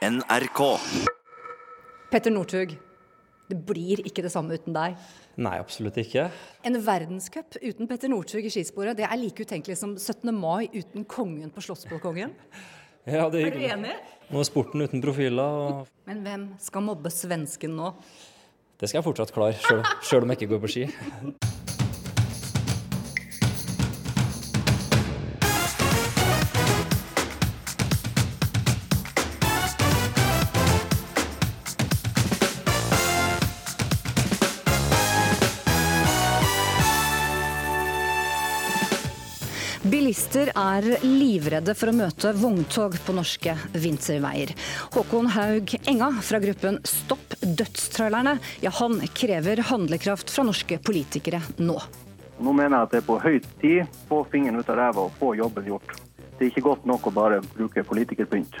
NRK. Petter Northug, det blir ikke det samme uten deg. Nei, absolutt ikke. En verdenscup uten Petter Northug i skisporet, det er like utenkelig som 17. mai uten kongen på Slottsbalkongen. Ja, det Er du enig? Nå er sporten uten profiler, og Men hvem skal mobbe svensken nå? det skal jeg fortsatt klare, sjøl om jeg ikke går på ski. Bilister er livredde for å møte vogntog på norske vinterveier. Håkon Haug Enga fra gruppen Stopp dødstrailerne, ja han krever handlekraft fra norske politikere nå. Nå mener jeg at det er på høy tid. å Få fingeren ut av ræva og få jobben gjort. Det er ikke godt nok å bare bruke politikerpynt.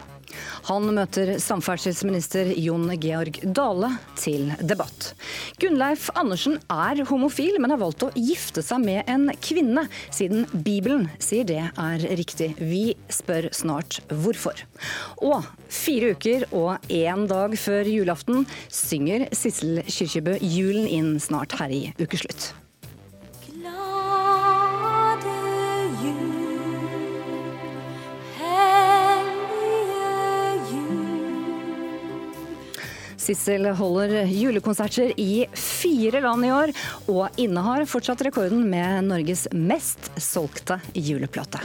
Han møter samferdselsminister Jon Georg Dale til debatt. Gunnleif Andersen er homofil, men har valgt å gifte seg med en kvinne, siden Bibelen sier det er riktig. Vi spør snart hvorfor. Og fire uker og én dag før julaften synger Sissel Kyrkjebø julen inn snart her i Ukeslutt. Sissel holder julekonserter i fire land i år, og innehar fortsatt rekorden med Norges mest solgte juleplate.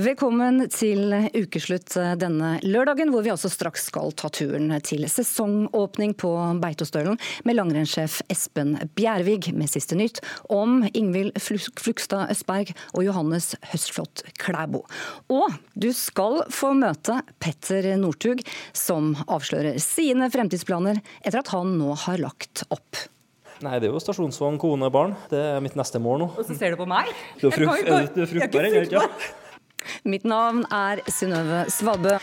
Velkommen til ukeslutt denne lørdagen, hvor vi altså straks skal ta turen til sesongåpning på Beitostølen med langrennssjef Espen Bjervig med siste nytt om Ingvild Flugstad Østberg og Johannes Høstflot Klæbo. Og du skal få møte Petter Northug, som avslører sine fremtidsplaner etter at han nå har lagt opp. Nei, det er jo stasjonsvogn, kone, barn. Det er mitt neste mål nå. Og så ser du på meg. Du er fruktbar ikke sant? Mitt navn er Synnøve Svabø.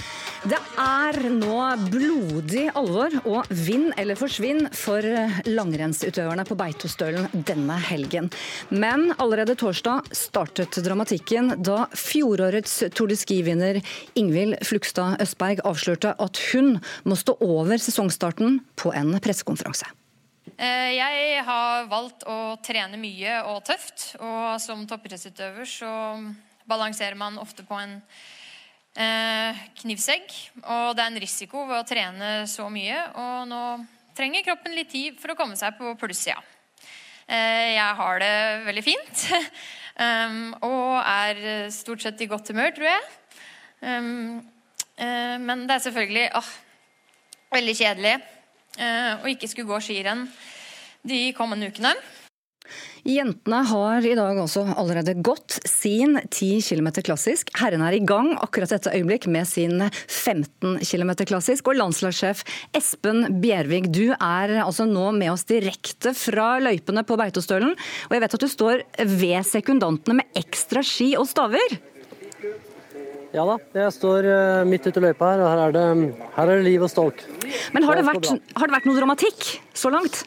Det er nå blodig alvor og vinn eller forsvinn for langrennsutøverne på Beitostølen denne helgen. Men allerede torsdag startet dramatikken da fjorårets Tour de Ski-vinner Ingvild Flugstad Østberg avslørte at hun må stå over sesongstarten på en pressekonferanse. Eh, Jeg har valgt å trene mye og tøft, og som toppidrettsutøver så balanserer man ofte på en eh, knivsegg. Og det er en risiko ved å trene så mye, og nå trenger kroppen litt tid for å komme seg på plussida. Eh, Jeg har det veldig fint, um, og er stort sett i godt humør, tror jeg. Um, uh, Men det er selvfølgelig åh, veldig kjedelig eh, å ikke skulle gå skirenn de kommende ukene. Jentene har i dag også allerede gått sin 10 km klassisk. Herrene er i gang akkurat dette øyeblikk med sin 15 km klassisk. Og landslagssjef Espen Bjervig, du er altså nå med oss direkte fra løypene på Beitostølen. Og jeg vet at du står ved sekundantene med ekstra ski og staver. Ja da, jeg står eh, midt ute i løypa her, og her er det, her er det liv og stolk. Men har det, Det vært, har det vært noe dramatikk så langt?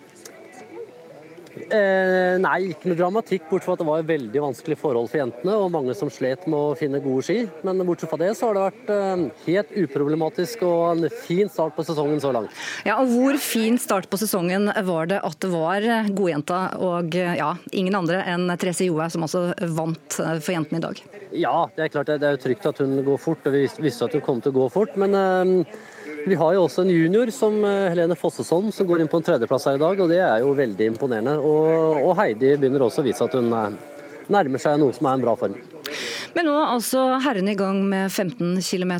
Eh, nei, ikke noe dramatikk, bortsett fra at det var veldig vanskelige forhold for jentene, og mange som slet med å finne gode ski. Men bortsett fra det så har det vært eh, helt uproblematisk og en fin start på sesongen så langt. Ja, og Hvor fin start på sesongen var det at det var godjenta og ja, ingen andre enn Therese Johaug som altså vant for jentene i dag? Ja, det er klart det, det er jo trygt at hun går fort, og vi visste at hun kom til å gå fort. Men eh, vi har jo også en junior som eh, Helene Fossesson som går inn på en tredjeplass her i dag, og det er jo veldig imponerende. Og, og Heidi begynner også å vise at hun eh, nærmer seg noe som er en bra form. Men nå er altså herrene i gang med 15 km.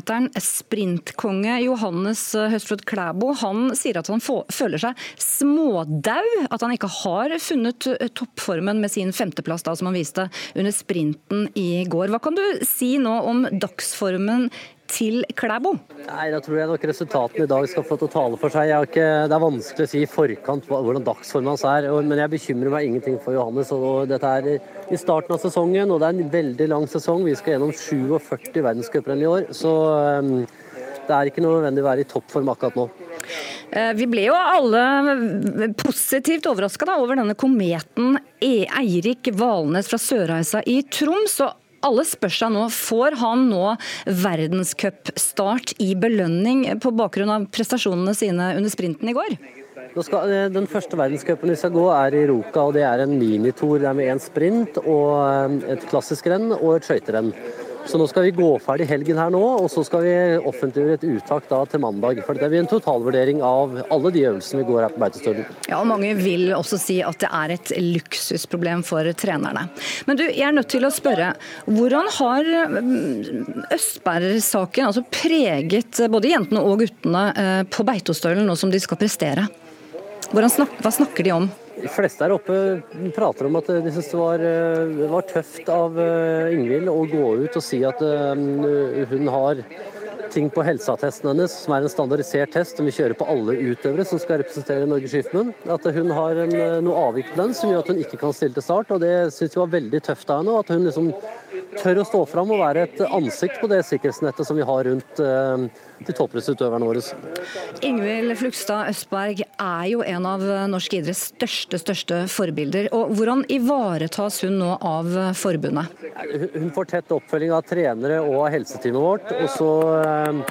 Sprintkonge Johannes Høstflot Klæbo han sier at han føler seg smådau. At han ikke har funnet eh, toppformen med sin femteplass da, som han viste under sprinten i går. Hva kan du si nå om dagsformen til Klæbo? Nei, Da tror jeg nok resultatene i dag skal få til å tale for seg. Ikke, det er vanskelig å si i forkant hvordan dagsformen hans er, men jeg bekymrer meg ingenting for Johannes. og Dette er i starten av sesongen, og det er en veldig lang sesong. Vi skal gjennom 47 verdenscuprenn i år, så um, det er ikke nødvendig å være i toppform akkurat nå. Eh, Vi ble jo alle positivt overraska over denne kometen E- Eirik Valnes fra Sørreisa i Troms. og alle spør seg nå, får han nå verdenscupstart i belønning på bakgrunn av prestasjonene sine under sprinten i går? Skal, eh, den første verdenscupen vi skal gå er i Roka, og det er en minitour. Med én sprint, og eh, et klassisk renn og et skøyterenn. Så nå skal vi gå ferdig helgen her nå, og så skal vi offentliggjøre et uttak da til mandag. For det blir en totalvurdering av alle de øvelsene vi går her på Beitostølen. Ja, og Mange vil også si at det er et luksusproblem for trenerne. Men du, jeg er nødt til å spørre. Hvordan har mm, Østberg-saken altså preget både jentene og guttene eh, på Beitostølen nå som de skal prestere? Hvordan snak hva snakker de om? De fleste her oppe prater om at de syns det var, eh, var tøft av eh, Ingvild å gå ut og si at eh, hun har ting på helseattesten hennes som er en standardisert test som vi kjører på alle utøvere som skal representere Norge Skiforbund. At hun har en, noe avvik på den som gjør at hun ikke kan stille til start. og Det syns vi var veldig tøft av henne. At hun liksom tør å stå fram og være et ansikt på det sikkerhetsnettet som vi har rundt eh, de toppidrettsutøverne våre. Ingvild Flugstad Østberg er jo en av norsk idretts største, største forbilder. og Hvordan ivaretas hun nå av forbundet? Hun får tett oppfølging av trenere og av helseteamet vårt. og så eh,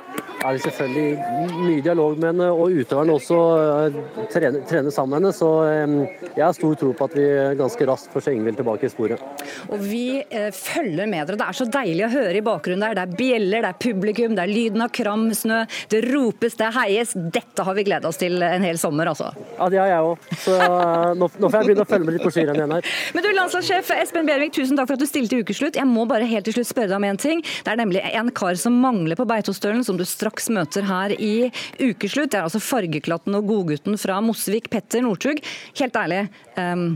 er det selvfølgelig mye dialog med henne, og utøverne også eh, trener, trener sammen med henne. Så eh, jeg har stor tro på at vi ganske raskt får se Ingvild tilbake i sporet. Og Vi følger med dere. Det er så deilig å høre i bakgrunnen der. Det er bjeller, det er publikum, det er lyden av kram snø. Det ropes, det heies. Dette har vi gleda oss til en hel sommer, altså. Ja, det har jeg òg. Så eh, nå, nå, får jeg begynne å følge med litt på skirenn igjen her. Men du, landslagssjef Espen Bjervik, tusen takk for at du stilte i ukeslutt. Jeg må bare helt til slutt spørre deg om en ting. Det er nemlig en kar som mangler på Beitostølen, som du straks møter her i ukeslutt. Det er altså fargeklatten og godgutten fra Mosvik, Petter Northug. Helt ærlig, um,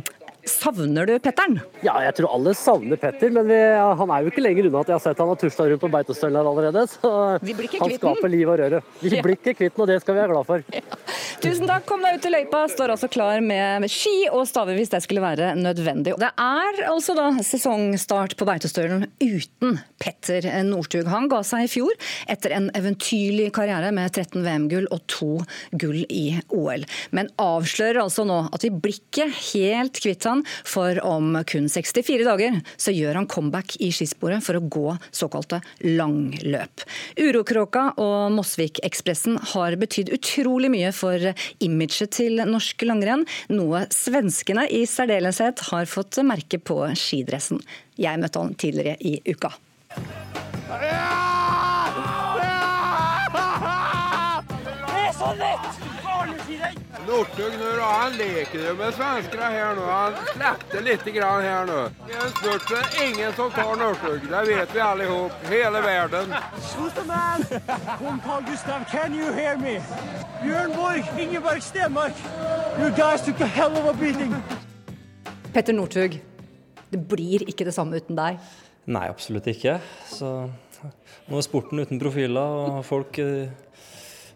Savner du Petteren? Ja, jeg tror alle savner Petter, men vi, han er jo ikke lenger unna at jeg har sett han har tusla rundt på Beitostølen allerede. Så han skaper liv og røre. Vi blir ikke kvitt den, og det skal vi være glad for. Ja. Tusen takk, kom deg ut til løypa. Står altså klar med ski og staver hvis det skulle være nødvendig. Det er altså da sesongstart på Beitostølen uten Petter Northug. Han ga seg i fjor etter en eventyrlig karriere med 13 VM-gull og to gull i OL. Men avslører altså nå at vi blir ikke helt kvitt han han, for om kun 64 dager så gjør han comeback i skisporet for å gå såkalte langløp. Urokråka og Mosvik-ekspressen har betydd utrolig mye for imaget til norsk langrenn, noe svenskene i særdeleshet har fått merke på skidressen. Jeg møtte han tidligere i uka. Det er så lett! Northug nu han leker jo med svenskene her nå. Han släppte litt grann nå. Det I en spurt är ingen som tar Northug. Det vet vi allihop. sammen. Hele verden. the man? Juan Carl Gustav, can you hear me? Bjørn Borg, Ingeborg Stenmark. You guys took a hell of a beating. Petter Northug, det blir ikke det samme uten deg? Nei, absolutt ikke. Så nå er sporten uten profiler, og folk eh,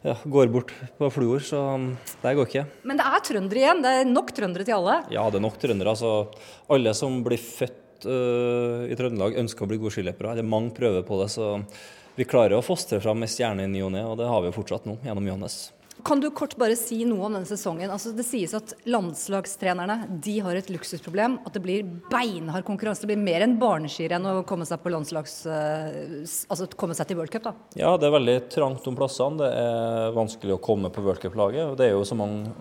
ja, går bort på fluor, så um, det går ikke. Men det er trøndere igjen? Det er nok trøndere til alle? Ja, det er nok trøndere. Altså, alle som blir født uh, i Trøndelag, ønsker å bli gode skiløpere. Det er mange prøver på det, så vi klarer å fostre fram ei stjerne i ny og ne, og det har vi jo fortsatt nå gjennom Johannes. Kan du kort bare si noe om denne sesongen? Altså, det sies at landslagstrenerne de har et luksusproblem. At det blir beinhard konkurranse. Det blir mer enn barneskirenn å komme seg landslags... Uh, altså komme seg til worldcup, da. Ja, det er veldig trangt om plassene. Det er vanskelig å komme på World Cup-laget. Det er jo så mange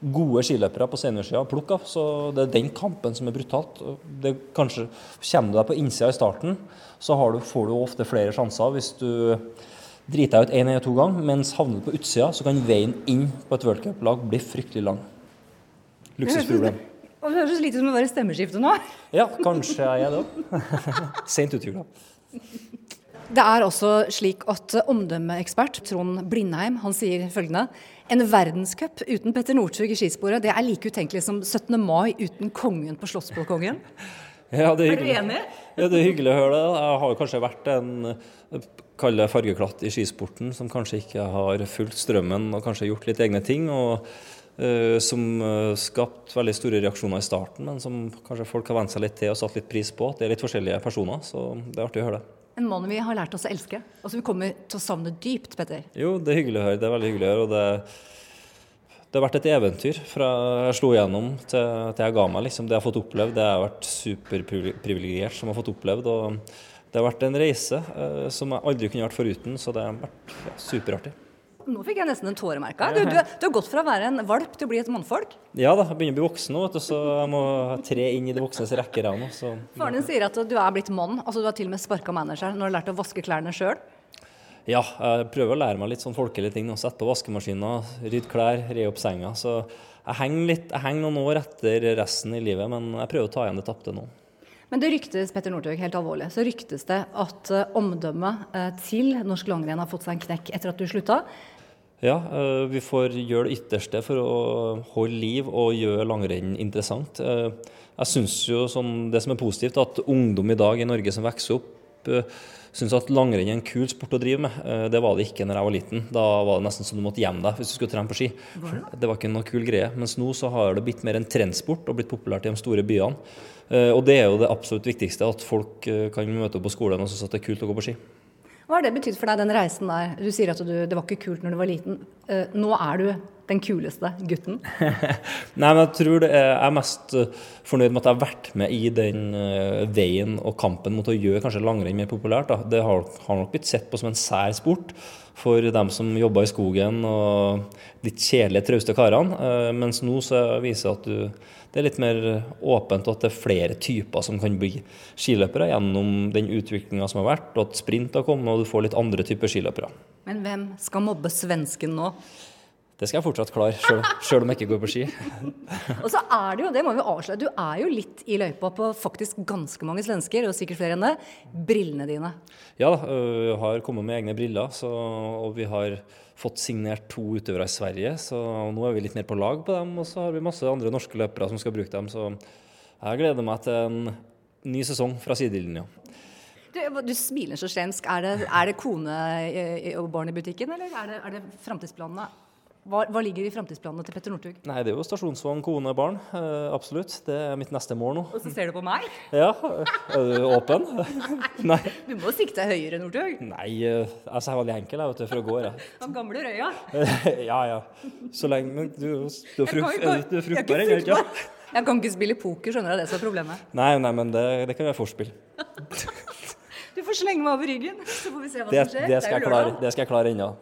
gode skiløpere på seniorsida å plukke av. Så det er den kampen som er brutalt. Det kanskje Kommer du deg på innsida i starten, så du, får du ofte flere sjanser hvis du driter jeg ut én eller to ganger, mens havner du på utsida, så kan veien inn på et worldcuplag bli fryktelig lang. Luksusproblem. Det høres litt ut som å være stemmeskifte nå. Ja, kanskje jeg er det òg. Sent utvikla. Det er også slik at omdømmeekspert Trond Blindheim han sier følgende En verdenscup uten Petter Northug i skisporet, det er like utenkelig som 17. mai uten kongen på Slottsbalkongen. Ja, det er, er du enig? Ja, det er hyggelig å høre det. Jeg har kanskje vært en kalle fargeklatt i skisporten, som kanskje ikke har fulgt strømmen og kanskje gjort litt egne ting. og uh, Som uh, skapt veldig store reaksjoner i starten, men som kanskje folk har vent seg litt til og satt litt pris på. Det er litt forskjellige personer, så det er artig å høre det. En mann vi har lært oss å elske, og som vi kommer til å savne dypt, Petter. Jo, det er hyggelig å høre. Det er veldig hyggelig å høre. og det det har vært et eventyr fra jeg slo igjennom til, til jeg ga meg. Liksom. Det jeg har fått opplevd, det har vært superprivilegert som har fått opplevd. og det har vært en reise eh, som jeg aldri kunne vært foruten, så det har vært ja, superartig. Nå fikk jeg nesten en tåremerke. Du, du, du har gått fra å være en valp til å bli et mannfolk. Ja da, jeg begynner å bli voksen nå, vet du, så jeg må tre inn i de voksnes rekker nå. Så Faren din sier at du er blitt mann. altså Du har til og med sparka manageren når du har lært å vaske klærne sjøl. ja, jeg prøver å lære meg litt sånn folkelige ting. Sette på vaskemaskiner, rydde klær, re opp senga. Så jeg henger, litt, jeg henger noen år etter resten i livet, men jeg prøver å ta igjen det tapte nå. Men det ryktes Petter Northug, helt alvorlig, så ryktes det at eh, omdømmet eh, til norsk langrenn har fått seg en knekk etter at du slutta. Ja, eh, vi får gjøre det ytterste for å holde liv og gjøre langrenn interessant. Jeg syns jo sånn, det som er positivt, at ungdom i dag i Norge som vokser opp, syns at langrenn er en kul sport å drive med. Eh, Det var det ikke når jeg var liten. Da var det nesten som du måtte gjemme deg hvis du skulle trene på ski. Det var ikke noe kul greie. Mens nå så har det blitt mer en trendsport og blitt populært i de store byene. Eh, Og det er jo det absolutt viktigste, at folk eh, kan møte opp på skolen og synes at det er kult å gå på ski. Hva har det betydd for deg, den reisen der? Du sier at du, det var ikke kult når du var liten. Eh, Nå er du den kuleste gutten. Nei, men jeg tror er, jeg er mest eh, fornøyd med at jeg har vært med i den eh, veien og kampen mot å gjøre kanskje langrenn mer populært. Da. Det har, har nok blitt sett på som en sær sport for dem som jobber i skogen og de kjedelige, trauste karene. Eh, mens nå så viser at du, det er litt mer åpent, og at det er flere typer som kan bli skiløpere gjennom den utviklinga som har vært, og at sprint har kommet, og du får litt andre typer skiløpere. Men hvem skal mobbe svensken nå? Det skal jeg fortsatt klare, sjøl om jeg ikke går på ski. Og så er det jo, det må vi avsløre, du er jo litt i løypa på faktisk ganske mange svensker, og sikkert flere enn det. Brillene dine. Ja da, jeg har kommet med egne briller, så, og vi har fått signert to utøvere i Sverige, så nå er vi litt mer på lag på dem. Og så har vi masse andre norske løpere som skal bruke dem, så jeg gleder meg til en ny sesong fra sidelinja. Du, du smiler så svensk. Er det, er det kone og barn i butikken, eller er det, er det framtidsplanene? Hva, hva ligger i framtidsplanene til Petter Northug? Nei, det er jo stasjonsvogn, kone, barn. eh, absolutt. Det er mitt neste mål nå. Og så ser du på meg? Ja, er du åpen? Nei. Du må sikte høyere, Northug. Nei, eh, altså jeg er veldig enkel jeg, vet du, for å gå. Jeg. Han gamle Røya. ja, ja. Så lenge men du, du, er fruktbar, ikke eller. Jeg kan ikke spille poker, skjønner du. Det som er problemet. Nei, nei, men det, det kan være forspill. Du får slenge meg over ryggen, så får vi se hva Det, som skjer. det, skal det, jeg klare, det skal jeg klare ennå.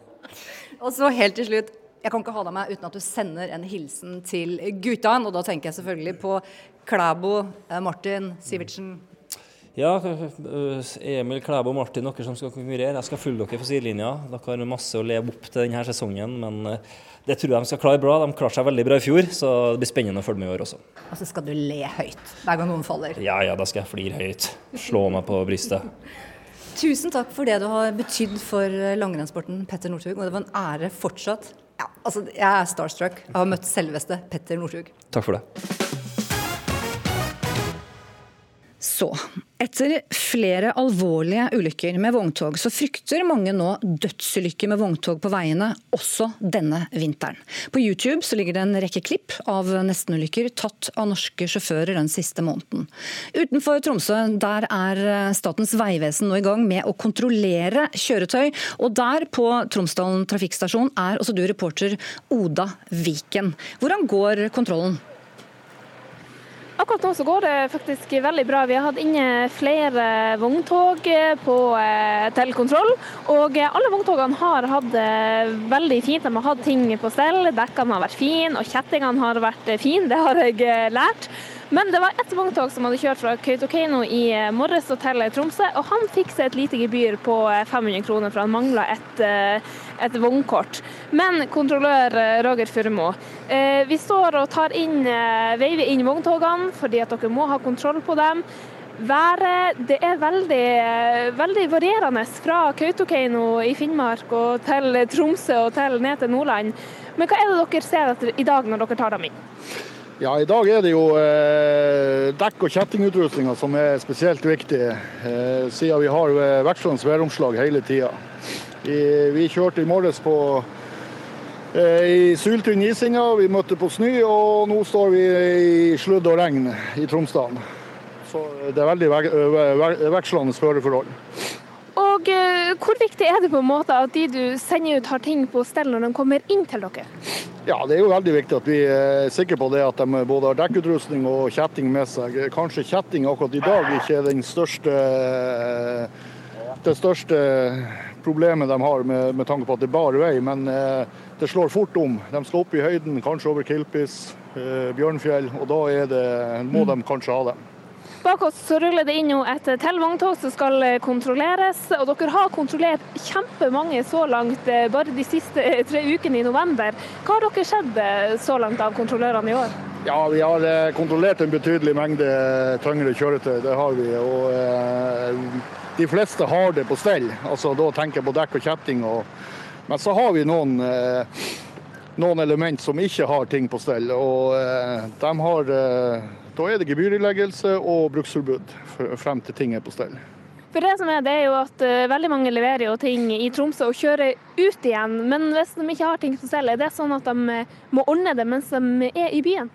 Og så helt til slutt. Jeg kan ikke ha deg med uten at du sender en hilsen til guttene. Og da tenker jeg selvfølgelig på Klæbo, eh, Martin, Sivertsen. Ja, øh, Emil Klæbo og Martin, dere som skal konkurrere. Jeg skal følge dere for sidelinja. Dere har masse å leve opp til denne sesongen, men øh, det tror jeg de skal klare bra. De klarte seg veldig bra i fjor, så det blir spennende å følge med i år også. Og så skal du le høyt hver gang noen faller. Ja, ja, da skal jeg flire høyt. Slå meg på brystet. Tusen takk for det du har betydd for langrennssporten, Petter Northug. Og det var en ære fortsatt. Ja, altså, jeg er starstruck. Jeg har møtt selveste Petter Northug. Takk for det. Så, etter flere alvorlige ulykker med vogntog, så frykter mange nå dødsulykker med vogntog på veiene, også denne vinteren. På YouTube så ligger det en rekke klipp av nestenulykker tatt av norske sjåfører den siste måneden. Utenfor Tromsø der er Statens vegvesen nå i gang med å kontrollere kjøretøy, og der på Tromsdalen trafikkstasjon er også du reporter Oda Viken. Hvordan går kontrollen? Akkurat nå så går det faktisk veldig bra. Vi har hatt inne flere vogntog på, eh, til kontroll. Og eh, alle vogntogene har hatt det veldig fint. De har hatt ting på stell. Dekkene har vært fine, og kjettingene har vært eh, fine. Det har jeg eh, lært. Men det var ett vogntog som hadde kjørt fra Kautokeino i eh, morges til Tromsø, og han fikk seg et lite gebyr på eh, 500 kroner, for han mangla et, eh, et vognkort. Men kontrollør eh, Roger Furmo, eh, vi står og tar inn, eh, veiver inn vogntogene fordi at dere må ha kontroll på dem. Været det er veldig, veldig varierende fra Kautokeino i Finnmark og til Tromsø og til ned til Nordland. Men hva er det dere ser etter i dag når dere tar dem inn? Ja, I dag er det jo eh, dekk- og kjettingutrustninga som er spesielt viktig, eh, siden vi har eh, vekslende væromslag hele tida. Vi kjørte i morges på eh, i syltynn isinga, vi møtte på snø, og nå står vi i sludd og regn i Tromsdalen. Så det er veldig vekslende føreforhold. Og eh, hvor viktig er det på en måte at de du sender ut har ting på stell når de kommer inn til dere? Ja, det er jo veldig viktig at vi er sikre på det at de både har dekkutrustning og kjetting med seg. Kanskje kjetting akkurat i dag ikke er den største, det største problemet de har med, med tanke på at det er bar vei, men eh, det slår fort om. De skal opp i høyden, kanskje over Kilpis, eh, Bjørnfjell, og da det, må de kanskje ha det. Bak oss så ruller det inn et til vogntog som skal eh, kontrolleres. Og dere har kontrollert kjempemange så langt eh, bare de siste eh, tre ukene i november. Hva har dere sett så langt av kontrollørene i år? Ja, vi har eh, kontrollert en betydelig mengde tyngre kjøretøy, det har vi. Og eh, de fleste har det på stell. Altså, da tenker jeg på dekk og kjetting. Og, men så har vi noen, eh, noen element som ikke har ting på stell. Og eh, de har, eh, da er det gebyrileggelse og bruksforbud frem til ting er på stell. For det som er, det er jo at eh, veldig mange leverer jo ting i Tromsø og kjører ut igjen. Men hvis de ikke har ting på stell, er det sånn at de eh, må ordne det mens de er i byen?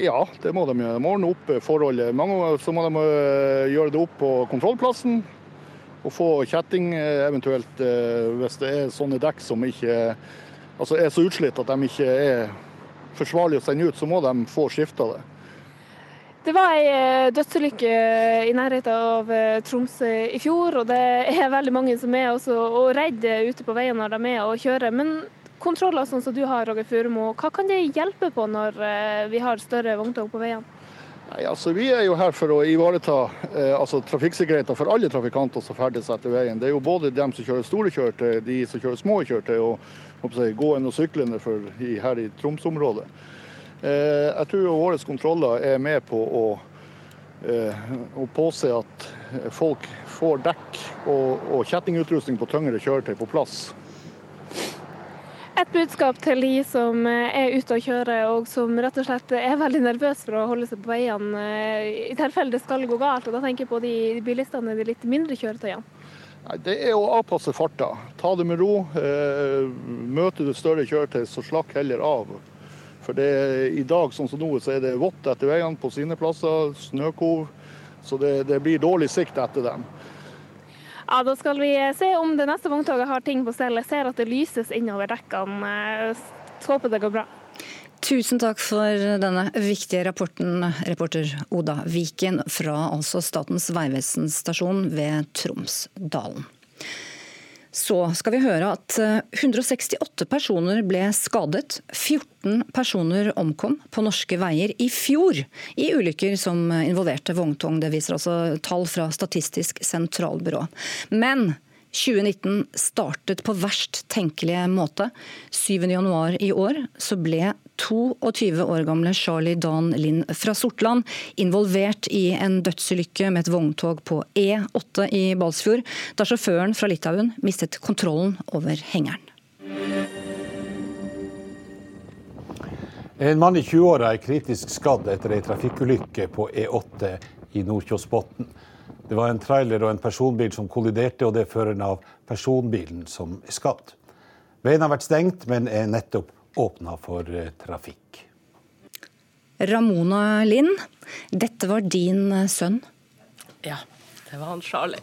Ja, det må de gjøre. De må ordne opp eh, forholdet. Mange ganger så må de eh, gjøre det opp på kontrollplassen. Og få kjetting, eh, eventuelt hvis det er sånne dekk som ikke altså er så utslitt at de ikke er forsvarlige å sende ut, så må de få skifta det. Det var ei dødsulykke i nærheten av Tromsø i fjor, og det er veldig mange som er også og redde ute på veien når de er og kjører. Men kontroller sånn som du har, Roger Furemo, hva kan det hjelpe på når eh, vi har større vogntog på veiene? Nei, altså Vi er jo her for å ivareta eh, altså, trafikksikkerheten for alle trafikanter som ferdes etter veien. Det er jo både dem som kjører store kjøretøy, de som kjører små kjøretøy og jeg, gående og syklende for, i, her i Tromsø-området. Eh, jeg tror våre kontroller er med på å, eh, å påse at folk får dekk og, og kjettingutrustning på tyngre kjøretøy på plass. Et budskap til de som eh, er ute og kjører, og som rett og slett er veldig nervøse for å holde seg på veiene eh, i tilfelle det skal gå galt. Og da tenker jeg på de bilistene de litt mindre kjøretøyene. Det er å avpasse farta. Ta det med ro. Eh, møter du større kjøretøy, så slakk heller av. For det, i dag sånn som nå, så er det vått etter veiene på sine plasser, snøkov. Så det, det blir dårlig sikt etter dem. Ja, Da skal vi se om det neste vogntoget har ting på stell. Jeg ser at det lyses innover dekkene. Så Håper det går bra. Tusen takk for denne viktige rapporten, reporter Oda Viken fra altså Statens vegvesen stasjon ved Tromsdalen. Så skal vi høre at eh, 168 personer ble skadet, 14 personer omkom på norske veier i fjor i ulykker som involverte vogntog. Det viser altså tall fra Statistisk sentralbyrå. Men 2019 startet på verst tenkelige måte. 7.1 i år så ble 22 år gamle Charlie Dan Lind fra Sortland involvert i en dødsulykke med et vogntog på E8 i Balsfjord, da sjåføren fra Litauen mistet kontrollen over hengeren. En mann i 20-åra er kritisk skadd etter ei trafikkulykke på E8 i Nordkjosbotn. Det var en trailer og en personbil som kolliderte, og det er føreren av personbilen som er skadd. Veien har vært stengt, men er nettopp åpna for eh, trafikk. Ramona Lind, dette var din eh, sønn. Ja, det var han Charlie.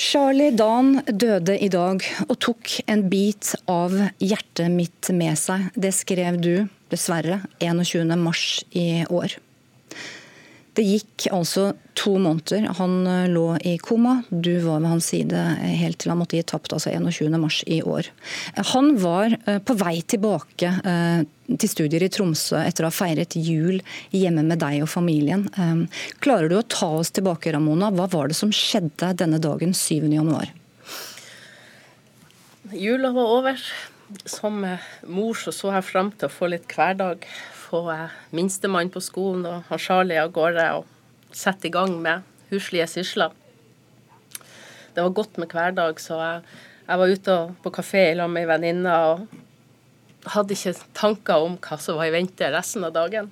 Charlie Dan døde i dag og tok en bit av hjertet mitt med seg. Det skrev du, dessverre, 21. mars i år. Det gikk altså to måneder. Han eh, lå i koma. Du var ved hans side helt til han måtte gi tapt, altså 21. mars i år. Han var eh, på vei tilbake eh, til studier i Tromsø etter å ha feiret jul hjemme med deg og familien. Klarer du å ta oss tilbake, Ramona? Hva var det som skjedde denne dagen 7. januar? Jula var over. Som eh, mor så, så jeg frem til å få litt hverdag. Få eh, minstemann på skolen og har Charlie av gårde og sette i gang med huslige sysler. Det var godt med hverdag, så jeg, jeg var ute på kafé sammen med ei venninne og hadde ikke tanker om hva som var i vente resten av dagen.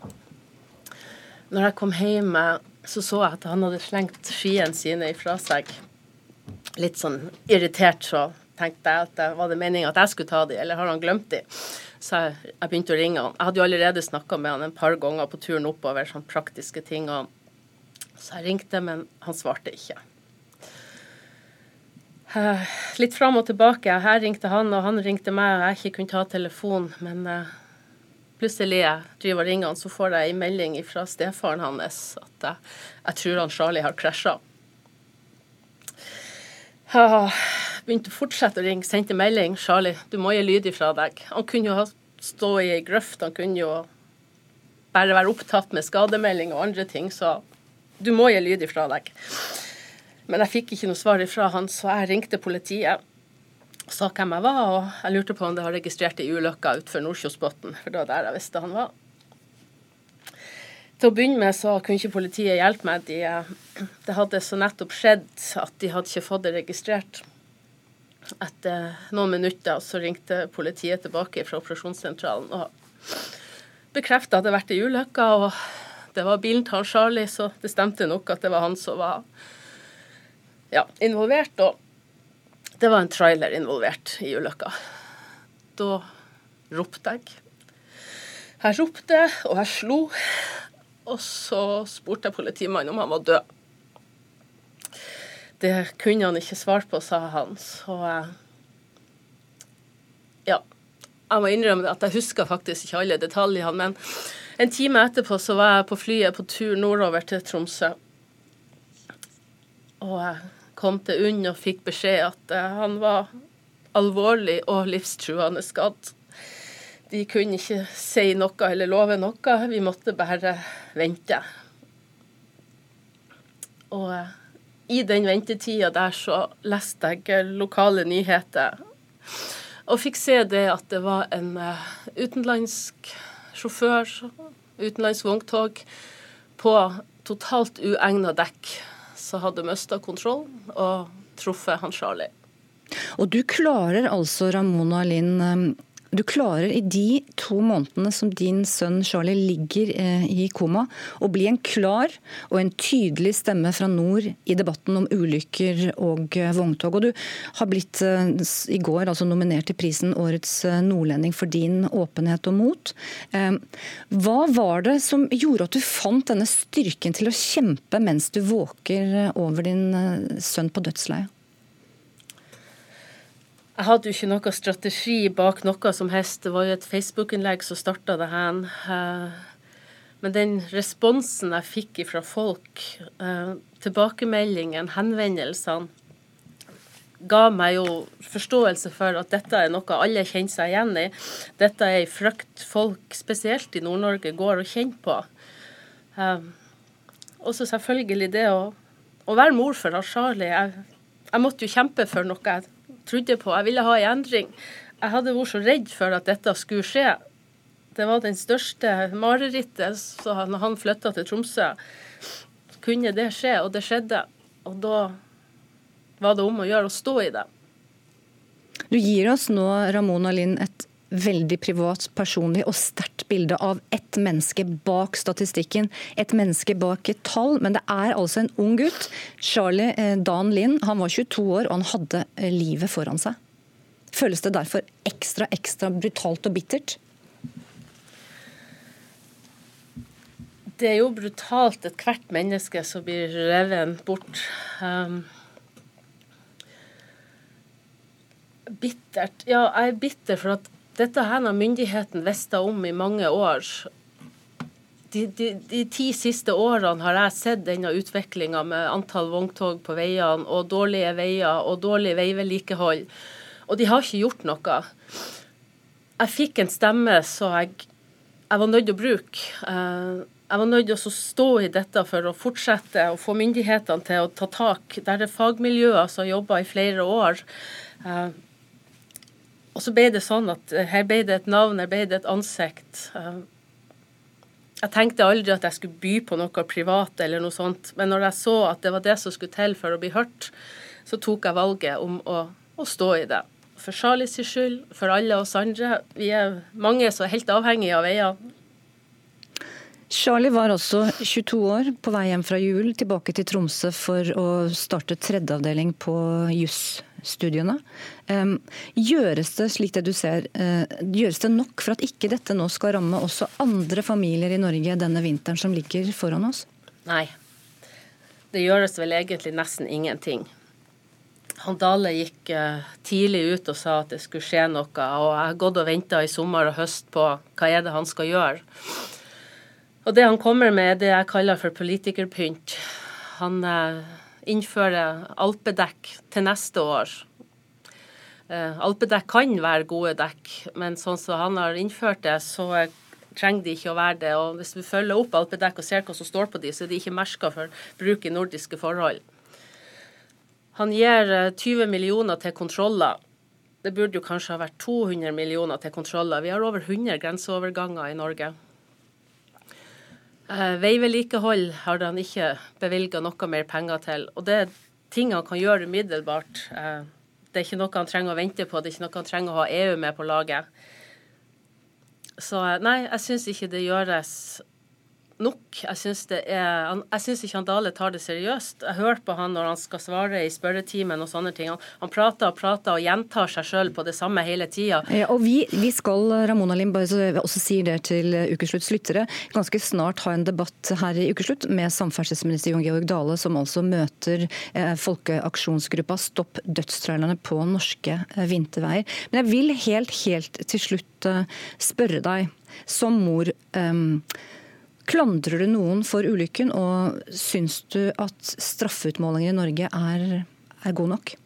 Når jeg kom hjem, eh, så så jeg at han hadde slengt skiene sine ifra seg. Litt sånn irritert, så tenkte jeg at det var det meninga at jeg skulle ta de, eller har han glemt de? Så jeg, jeg begynte å ringe han. Jeg hadde jo allerede snakka med han en par ganger på turen oppover, sånn praktiske ting. Og så jeg ringte, men han svarte ikke. Uh, litt fram og tilbake. Her ringte han, og han ringte meg, og jeg ikke kunne ta telefonen. Men uh, plutselig jeg driver og ringer han, så får jeg en melding fra stefaren hans at jeg, jeg tror han Charlie har krasja. Begynte å fortsette å ringe, sendte melding. 'Charlie, du må gi lyd ifra deg.' Han kunne jo stå i ei grøft, han kunne jo bare være opptatt med skademelding og andre ting, så du må gi lyd ifra deg. Men jeg fikk ikke noe svar ifra han, så jeg ringte politiet. og Sa hvem jeg var, og jeg lurte på om det var registrert ei ulykke utenfor Nordkjosbotn, for det var der jeg visste han var. Til å begynne med så kunne ikke politiet hjelpe meg. De, det hadde så nettopp skjedd at de hadde ikke fått det registrert. Etter noen minutter så ringte politiet tilbake fra operasjonssentralen og bekrefta at det hadde vært ei ulykke. Og det var bilen til han Charlie, så det stemte nok at det var han som var ja, involvert. Og det var en trailer involvert i ulykka. Da ropte jeg. Jeg ropte, og jeg slo. Og så spurte jeg politimannen om han var død. Det kunne han ikke svare på, sa han. Så ja. Jeg må innrømme at jeg husker faktisk ikke alle detaljene. Men en time etterpå så var jeg på flyet på tur nordover til Tromsø. Og jeg kom til UNN og fikk beskjed at eh, han var alvorlig og livstruende skadd. De kunne ikke si noe eller love noe, vi måtte bare vente. Og eh, i den ventetida der så leste jeg lokale nyheter og fikk se det at det var en eh, utenlandsk sjåfør, utenlandsk vogntog, på totalt uegna dekk som hadde mista kontroll og truffet han Charlie. Og du klarer altså, Ramona Lind, du klarer i de to månedene som din sønn Charlie ligger eh, i koma, å bli en klar og en tydelig stemme fra nord i debatten om ulykker og eh, vogntog. Og du har blitt eh, i går altså nominert til prisen Årets nordlending for din åpenhet og mot. Hva var det som gjorde at du fant denne styrken til å kjempe mens du våker over din sønn på dødsleiet? Jeg hadde jo ikke noe strategi bak noe som helst. Det var jo et Facebook-innlegg som starta det her. Eh, men den responsen jeg fikk fra folk, tilbakemeldingene, tilbakemeldingen, henvendelsene, ga meg jo forståelse for at dette er noe alle kjenner seg igjen i. Dette er ei frykt folk, spesielt i Nord-Norge, går og kjenner på. Eh, og så selvfølgelig det å, å være mor for Charlie. Jeg, jeg måtte jo kjempe for noe jeg trodde på. Jeg ville ha en endring. Jeg hadde vært så redd for at dette skulle skje. Det var den største marerittet. Så når han flytta til Tromsø, kunne det skje, og det skjedde. Og da var det om å gjøre å stå i det. Du gir oss nå, Ramona Lind, et veldig privat, personlig og sterkt bilde av ett menneske bak statistikken. Et menneske bak et tall, men det er altså en ung gutt. Charlie eh, Dan Lind han var 22 år og han hadde eh, livet foran seg. Føles det derfor ekstra, ekstra brutalt og bittert? Det er jo brutalt ethvert menneske som blir revet bort. Um, bittert Ja, jeg er bitter for at dette her har myndigheten visst om i mange år. De, de, de, ti siste årene har jeg sett denne utviklinga med antall vogntog på veiene og dårlige veier og dårlig veivedlikehold, og de har ikke gjort noe. Jeg fikk en stemme så jeg, jeg var nødt til å bruke. Eh, jeg var nødt til å stå i dette for å fortsette å få myndighetene til å ta tak. Der er fagmiljøer som har jobba i flere år. Og så ble det sånn at eh, her ble det et navn, her ble det et ansikt. Eh, jeg tenkte aldri at jeg skulle by på noe privat eller noe sånt, men når jeg så at det var det som skulle til for å bli hørt, så tok jeg valget om å, å stå i det. For Charlies skyld, for alle oss andre. Vi er mange som er helt avhengige av veier. Charlie var også 22 år, på vei hjem fra jul, tilbake til Tromsø for å starte tredjeavdeling på jusstudiene. Gjøres det slik det du ser, eh, gjøres det nok for at ikke dette nå skal ramme også andre familier i Norge denne vinteren som ligger foran oss? Nei. Det gjøres vel egentlig nesten ingenting. han Dale gikk eh, tidlig ut og sa at det skulle skje noe. Og jeg har gått og venta i sommer og høst på hva er det han skal gjøre. Og det han kommer med, er det jeg kaller for politikerpynt. Han eh, innfører alpedekk til neste år. Eh, alpedekk kan være gode dekk, men sånn som han har innført det, så trenger de ikke å være det. Og hvis vi følger opp alpedekk og ser hva som står på de, så er de ikke merka for bruk i nordiske forhold. Han gir 20 millioner til kontroller. Det burde jo kanskje ha vært 200 millioner til kontroller. Vi har over 100 grenseoverganger i Norge. Eh, veivedlikehold har han ikke bevilga noe mer penger til. Og det er ting han kan gjøre umiddelbart. Eh, det er ikke noe han trenger å vente på, det er ikke noe han trenger å ha EU med på laget. Så eh, nei, jeg syns ikke det gjøres nok. Jeg syns, ikke han Dale tar det seriøst. Jeg hører på han når han skal svare i spørretimen og sånne ting. Han, han prater og prater og gjentar seg sjøl på det samme hele tida. Ja, og vi, vi, skal, Ramona Lim, bare også sier det til Ukeslutts lyttere, ganske snart ha en debatt her i Ukeslutt med samferdselsminister Jon Georg Dale, som altså møter eh, folkeaksjonsgruppa Stopp dødstrailerne på norske eh, vinterveier. Men jeg vil helt, helt til slutt eh, spørre deg, som mor. Eh, Klandrer du noen for ulykken, og syns du at straffeutmålingen i Norge er, er god nok?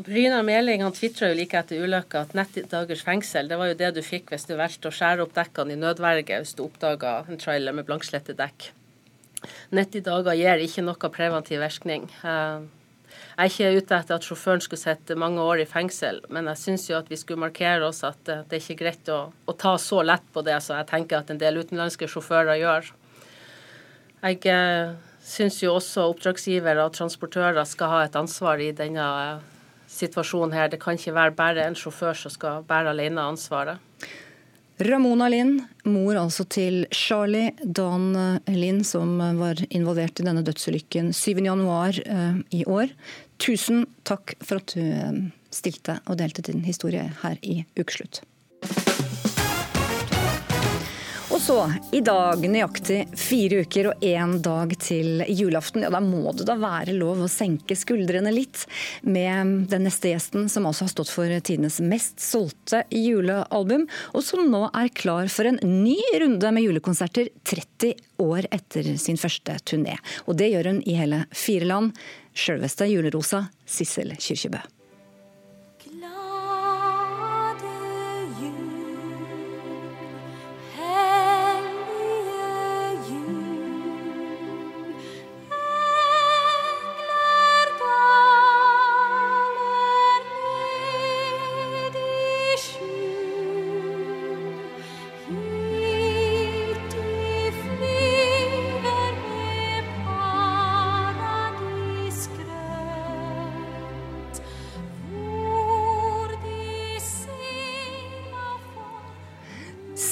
Bryna Meling han tvitra like etter ulykka at 90 dagers fengsel det var jo det du fikk hvis du valgte å skjære opp dekkene i nødverge hvis du oppdaga en trailer med blankslette dekk. 90 dager gir ikke noe preventiv virkning. Uh, jeg er ikke ute etter at sjåføren skulle sitte mange år i fengsel, men jeg syns jo at vi skulle markere oss at eh, det er ikke greit å, å ta så lett på det som jeg tenker at en del utenlandske sjåfører gjør. Jeg eh, syns jo også oppdragsgivere og transportører skal ha et ansvar i denne eh, situasjonen her. Det kan ikke være bare en sjåfør som skal bære alene ansvaret. Ramona Lind, mor altså til Charlie Dan Lind, som var involvert i denne dødsulykken 7.1 eh, i år. Tusen takk for at du eh, stilte og delte din historie her i Ukeslutt. Så, i dag nøyaktig fire uker og én dag til julaften. Ja, da må det da være lov å senke skuldrene litt med den neste gjesten, som altså har stått for tidenes mest solgte julealbum, og som nå er klar for en ny runde med julekonserter 30 år etter sin første turné. Og det gjør hun i hele fire land. Sjølveste julerosa Sissel Kyrkjebø.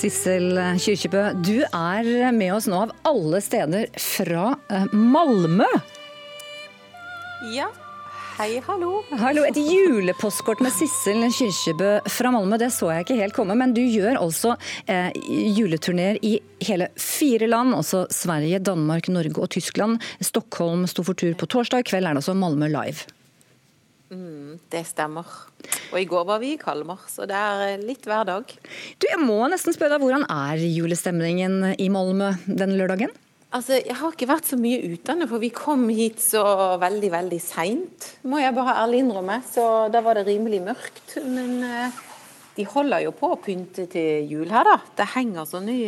Sissel Kyrkjebø, du er med oss nå av alle steder fra eh, Malmö. Ja. Hei, hallo. Hallo, Et julepostkort med Sissel Kyrkjebø fra Malmö, det så jeg ikke helt komme. Men du gjør altså eh, juleturneer i hele fire land, altså Sverige, Danmark, Norge og Tyskland. Stockholm sto for tur på torsdag, i kveld er det altså Malmö Live. Mm, det stemmer. Og i går var vi i Kalmar, så det er eh, litt hver dag. Du, Jeg må nesten spørre deg, hvordan er julestemningen i Malmö denne lørdagen? Altså, Jeg har ikke vært så mye utdannet, for vi kom hit så veldig, veldig seint. Må jeg bare ærlig innrømme. Så da var det rimelig mørkt. Men eh, de holder jo på å pynte til jul her, da. Det henger sånne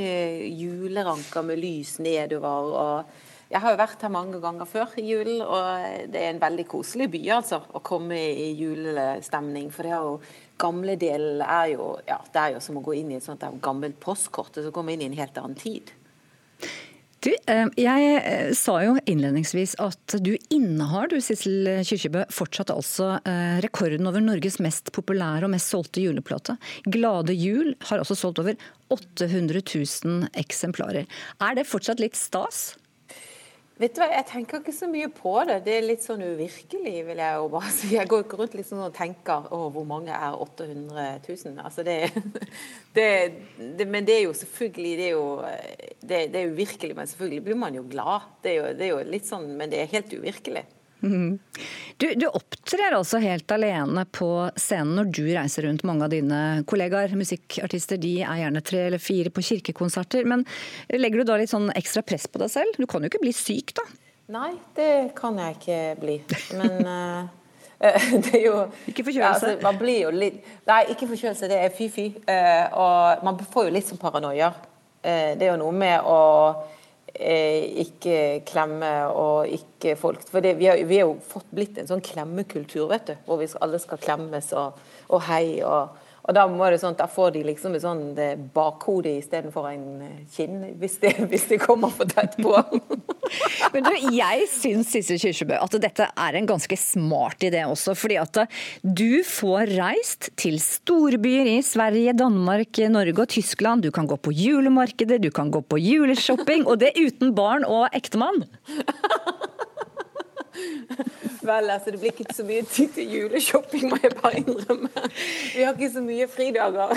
juleranker med lys nedover. og jeg har jo vært her mange ganger før i julen, og det er en veldig koselig by altså, å komme i julestemning. For det er jo gamle delen er jo ja, det er jo som å gå inn i et sånt gammelt postkort, og så komme inn i en helt annen tid. Du, eh, jeg eh, sa jo innledningsvis at du innehar, du Sissel Kyrkjebø, fortsatt altså eh, rekorden over Norges mest populære og mest solgte juleplate. 'Glade jul' har også solgt over 800 000 eksemplarer. Er det fortsatt litt stas? Vet du hva, Jeg tenker ikke så mye på det. Det er litt sånn uvirkelig, vil jeg jo bare si. Jeg går ikke rundt liksom og tenker å, hvor mange er 800 000? Altså det, det, det, Men det er jo selvfølgelig Det er jo det, det er uvirkelig, men selvfølgelig blir man jo glad. Det er jo, det er jo litt sånn, Men det er helt uvirkelig. Du, du opptrer altså helt alene på scenen når du reiser rundt. Mange av dine kollegaer, musikkartister, de er gjerne tre eller fire på kirkekonserter. Men legger du da litt sånn ekstra press på deg selv? Du kan jo ikke bli syk, da? Nei, det kan jeg ikke bli. Men eh, eh, det er jo Ikke forkjølelse? Altså, man blir jo litt Nei, ikke forkjølelse, det er fy-fy. Eh, og man får jo litt sånn paranoia. Det er jo noe med å ikke klemme og ikke folk For det, vi, har, vi har jo fått blitt en sånn klemmekultur, vet du. Hvor vi alle skal klemmes og, og hei. og og da må det sånn, da får de liksom et sånn eh, bakhode istedenfor en eh, kinn, hvis det, hvis det kommer for tett på. Men du, jeg syns Sissel Kyrkjebø at dette er en ganske smart idé også. Fordi at du får reist til storbyer i Sverige, Danmark, Norge og Tyskland. Du kan gå på julemarkeder, du kan gå på juleshopping, og det uten barn og ektemann. Vel, altså, det blir ikke så mye tid til juleshopping, må jeg bare innrømme. Vi har ikke så mye fridager.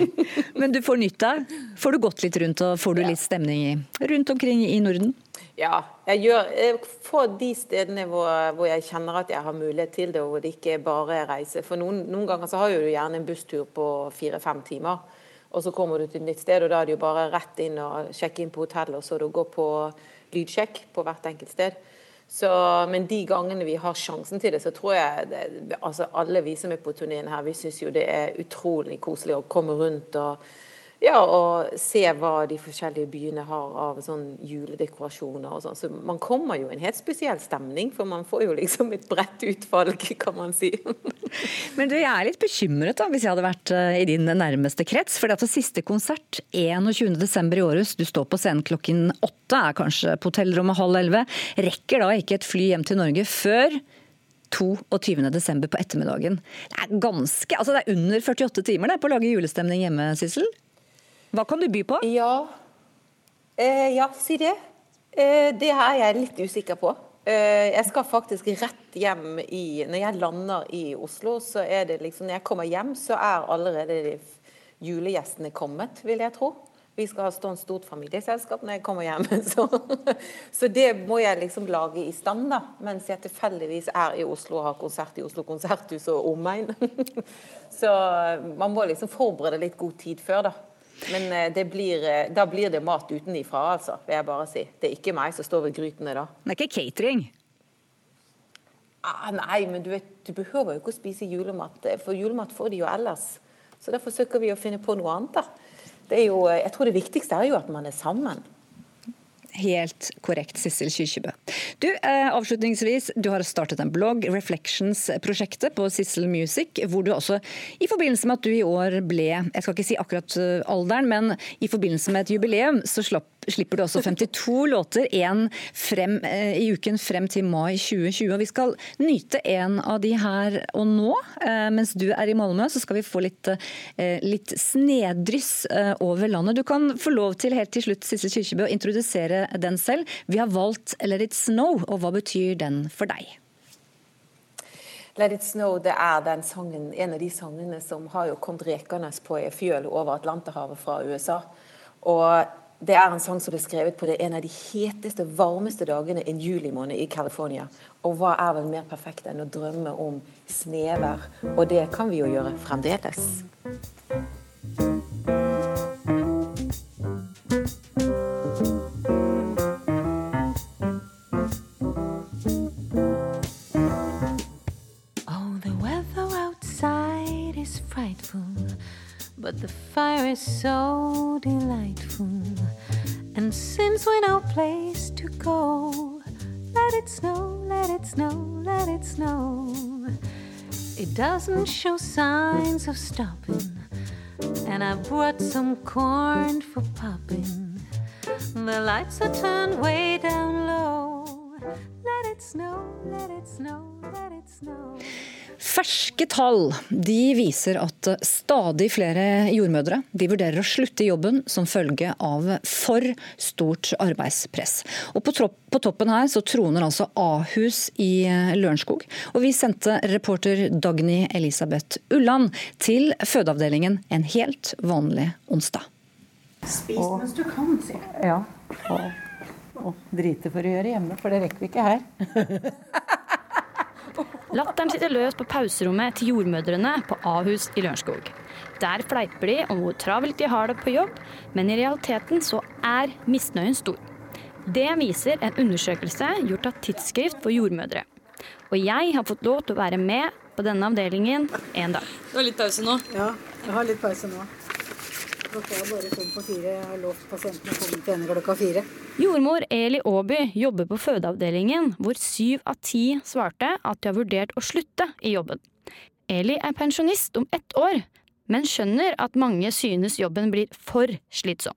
Men du får nytt deg? Får du gått litt rundt og får du litt stemning rundt omkring i Norden? Ja, jeg gjør jeg får de stedene hvor, hvor jeg kjenner at jeg har mulighet til det, og hvor det ikke bare er reise. For noen, noen ganger så har jo du gjerne en busstur på fire-fem timer, og så kommer du til et nytt sted, og da er det jo bare rett inn og sjekke inn på hotellet, og så gå på lydsjekk på hvert enkelt sted. Så, men de gangene vi har sjansen til det, så tror jeg det, altså alle vi som er på turneen her, vi syns jo det er utrolig koselig å komme rundt og, ja, og se hva de forskjellige byene har av sånn juledekorasjoner og sånn. Så man kommer jo i en helt spesiell stemning, for man får jo liksom et bredt utvalg, kan man si. Men du, jeg er litt bekymret da, hvis jeg hadde vært eh, i din nærmeste krets. For at siste konsert 21.12. i Århus, du står på scenen klokken åtte, er kanskje på hotellrommet halv elleve. Rekker da ikke et fly hjem til Norge før 22.12. på ettermiddagen. Det er ganske, altså det er under 48 timer det, på å lage julestemning hjemme, Sissel. Hva kan du by på? Ja, eh, ja si det. Eh, det er jeg litt usikker på. Eh, jeg skal faktisk rett hjem i Når jeg lander i Oslo, så er det liksom Når jeg kommer hjem, så er allerede de julegjestene kommet, vil jeg tro. Vi skal ha stående stort familieselskap når jeg kommer hjem. Så, så, det må jeg liksom lage i stand, da. Mens jeg tilfeldigvis er i Oslo og har konsert i Oslo konserthus og omegn. Så man må liksom forberede litt god tid før, da. Men eh, det blir, eh, da blir det mat utenifra, altså, vil jeg bare si. Det er ikke meg som står ved grytene da. Det er ikke catering? Ah, nei, men du, vet, du behøver jo ikke å spise julemat, eh, for julemat får de jo ellers. Så da forsøker vi å finne på noe annet, da. Det jo, jeg tror det viktigste er jo at man er sammen. Helt korrekt, Sissel Kyrkjebø. Du, eh, avslutningsvis, du har startet en blogg, Reflections-prosjektet på Sissel Music, hvor du også, i forbindelse med at du i år ble, jeg skal ikke si akkurat eh, alderen, men i forbindelse med et jubileum, så slapp, slipper du også 52 låter, én eh, i uken frem til mai 2020. Og vi skal nyte en av de her og nå. Eh, mens du er i Malmö, så skal vi få litt, eh, litt snedryss over landet. Du kan få lov til helt til slutt, Sissel Kyrkjebø, å introdusere den selv. Vi har valgt Let it snow, og hva betyr den for deg? Let it snow det er sangen, en av de sangene som har kommet rekende på ei fjøl over Atlanterhavet fra USA. Og det er en sang som ble skrevet på det en av de heteste, varmeste dagene en julimåned i California. Og hva er vel mer perfekt enn å drømme om snevær? Og det kan vi jo gjøre fremdeles. But the fire is so delightful. And since we no place to go, let it snow, let it snow, let it snow. It doesn't show signs of stopping, and I've brought some corn for popping. The lights are turned way down low. Ferske tall de viser at stadig flere jordmødre de vurderer å slutte i jobben som følge av for stort arbeidspress. Og på, tropp, på toppen her så troner altså Ahus i Lørenskog. Og vi sendte reporter Dagny Elisabeth Ulland til fødeavdelingen en helt vanlig onsdag. Spis mens du kan, sier jeg. Ja. Og, og drite for å gjøre hjemme, for det rekker vi ikke her. Latteren sitter løs på pauserommet til jordmødrene på Ahus i Lørenskog. Der fleiper de om hvor travelt de har det på jobb, men i realiteten så er misnøyen stor. Det viser en undersøkelse gjort av Tidsskrift for jordmødre. Og jeg har fått lov til å være med på denne avdelingen en dag. Du har litt pause nå? Ja, jeg har litt pause nå. Klokka er bare fem på fire. Har lovt pasientene å komme til henne klokka fire. Jordmor Eli Aaby jobber på fødeavdelingen, hvor syv av ti svarte at de har vurdert å slutte i jobben. Eli er pensjonist om ett år, men skjønner at mange synes jobben blir for slitsom.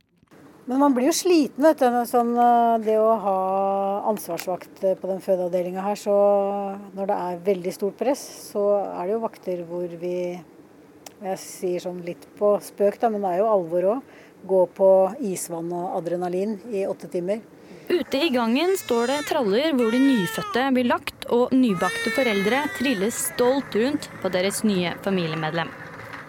Men man blir jo sliten, vet du. Sånn, eh, det å ha ansvarsvakt på den fødeavdelinga her, så når det er veldig stort press, så er det jo vakter hvor vi Jeg sier sånn litt på spøk, da, men det er jo alvor òg. Gå på isvann og adrenalin i åtte timer. Ute i gangen står det traller hvor de nyfødte blir lagt, og nybakte foreldre trilles stolt rundt på deres nye familiemedlem.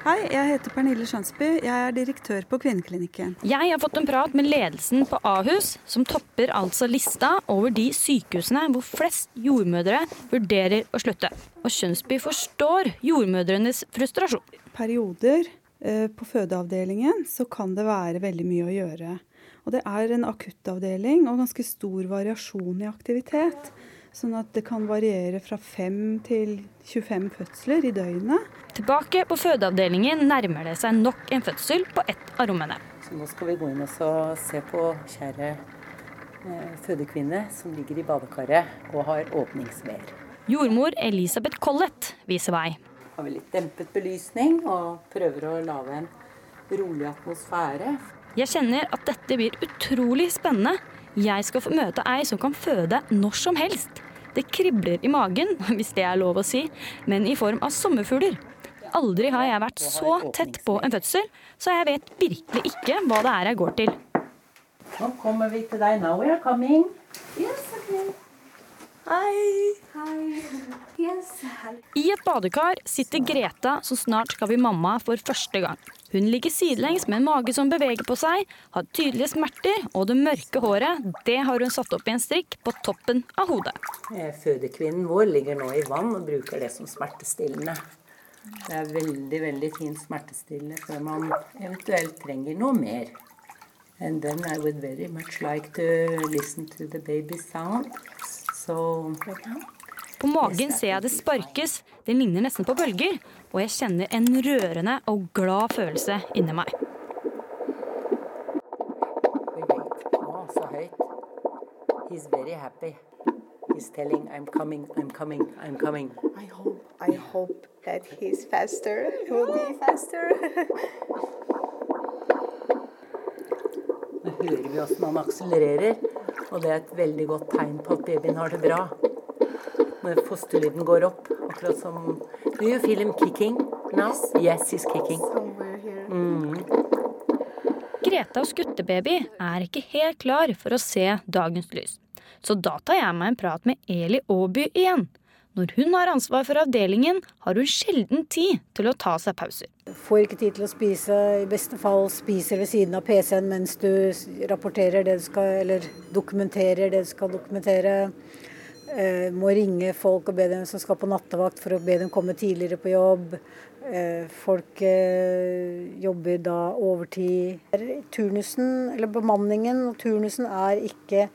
Hei, jeg heter Pernille Skjønsby. Jeg er direktør på Kvinneklinikken. Jeg har fått en prat med ledelsen på Ahus, som topper altså lista over de sykehusene hvor flest jordmødre vurderer å slutte. Og Skjønsby forstår jordmødrenes frustrasjon. Perioder eh, på fødeavdelingen så kan det være veldig mye å gjøre. Og det er en akuttavdeling og ganske stor variasjon i aktivitet. Sånn at det kan variere fra 5 til 25 fødsler i døgnet. Tilbake på fødeavdelingen nærmer det seg nok en fødsel på ett av rommene. Så nå skal vi gå inn og se på kjære eh, fødekvinne som ligger i badekaret og har åpningsveer. Jordmor Elisabeth Collett viser vei. Har vi litt dempet belysning og prøver å lage en rolig atmosfære. Jeg kjenner at dette blir utrolig spennende. Jeg skal få møte ei som kan føde når som helst. Det kribler i magen, hvis det er lov å si, men i form av sommerfugler. Aldri har jeg vært så tett på en fødsel, så jeg vet virkelig ikke hva det er jeg går til. Nå kommer vi til deg. Now we are coming. Yes, okay. Hei. Hei. Yes. I et badekar sitter Greta, som snart skal bli mamma for første gang. Hun ligger sidelengs med en mage som beveger på seg, har tydelige smerter, og det mørke håret det har hun satt opp i en strikk på toppen av hodet. Eh, Fødekvinnen vår ligger nå i vann og bruker det som smertestillende. Det er veldig veldig fint smertestillende før man eventuelt trenger noe mer. And then I would very much like to listen to the baby sound. So, På magen ser jeg det sparkes, det ligner nesten på bølger, og jeg kjenner en rørende og glad følelse inni meg. He's very happy. He's telling I'm coming, I'm coming, I'm coming. I hope, I hope that he's faster. He will be faster. Nå hører vi hvordan han akselererer, og det er et veldig godt tegn på at babyen har det bra. Når fosterlyden går opp, akkurat som Do you feel him kicking now? Yes, he's kicking. Mm. Greta og skuttebaby er ikke helt klar for å se dagens lys. Så da tar jeg meg en prat med Eli Aaby igjen. Når hun har ansvar for avdelingen, har hun sjelden tid til å ta seg pauser. Får ikke tid til å spise. I beste fall spiser ved siden av PC-en mens du rapporterer det du skal, eller dokumenterer det du skal dokumentere. Eh, må ringe folk og be dem som skal på nattevakt for å be dem komme tidligere på jobb. Eh, folk eh, jobber da overtid. Turnusen, eller bemanningen og turnusen er ikke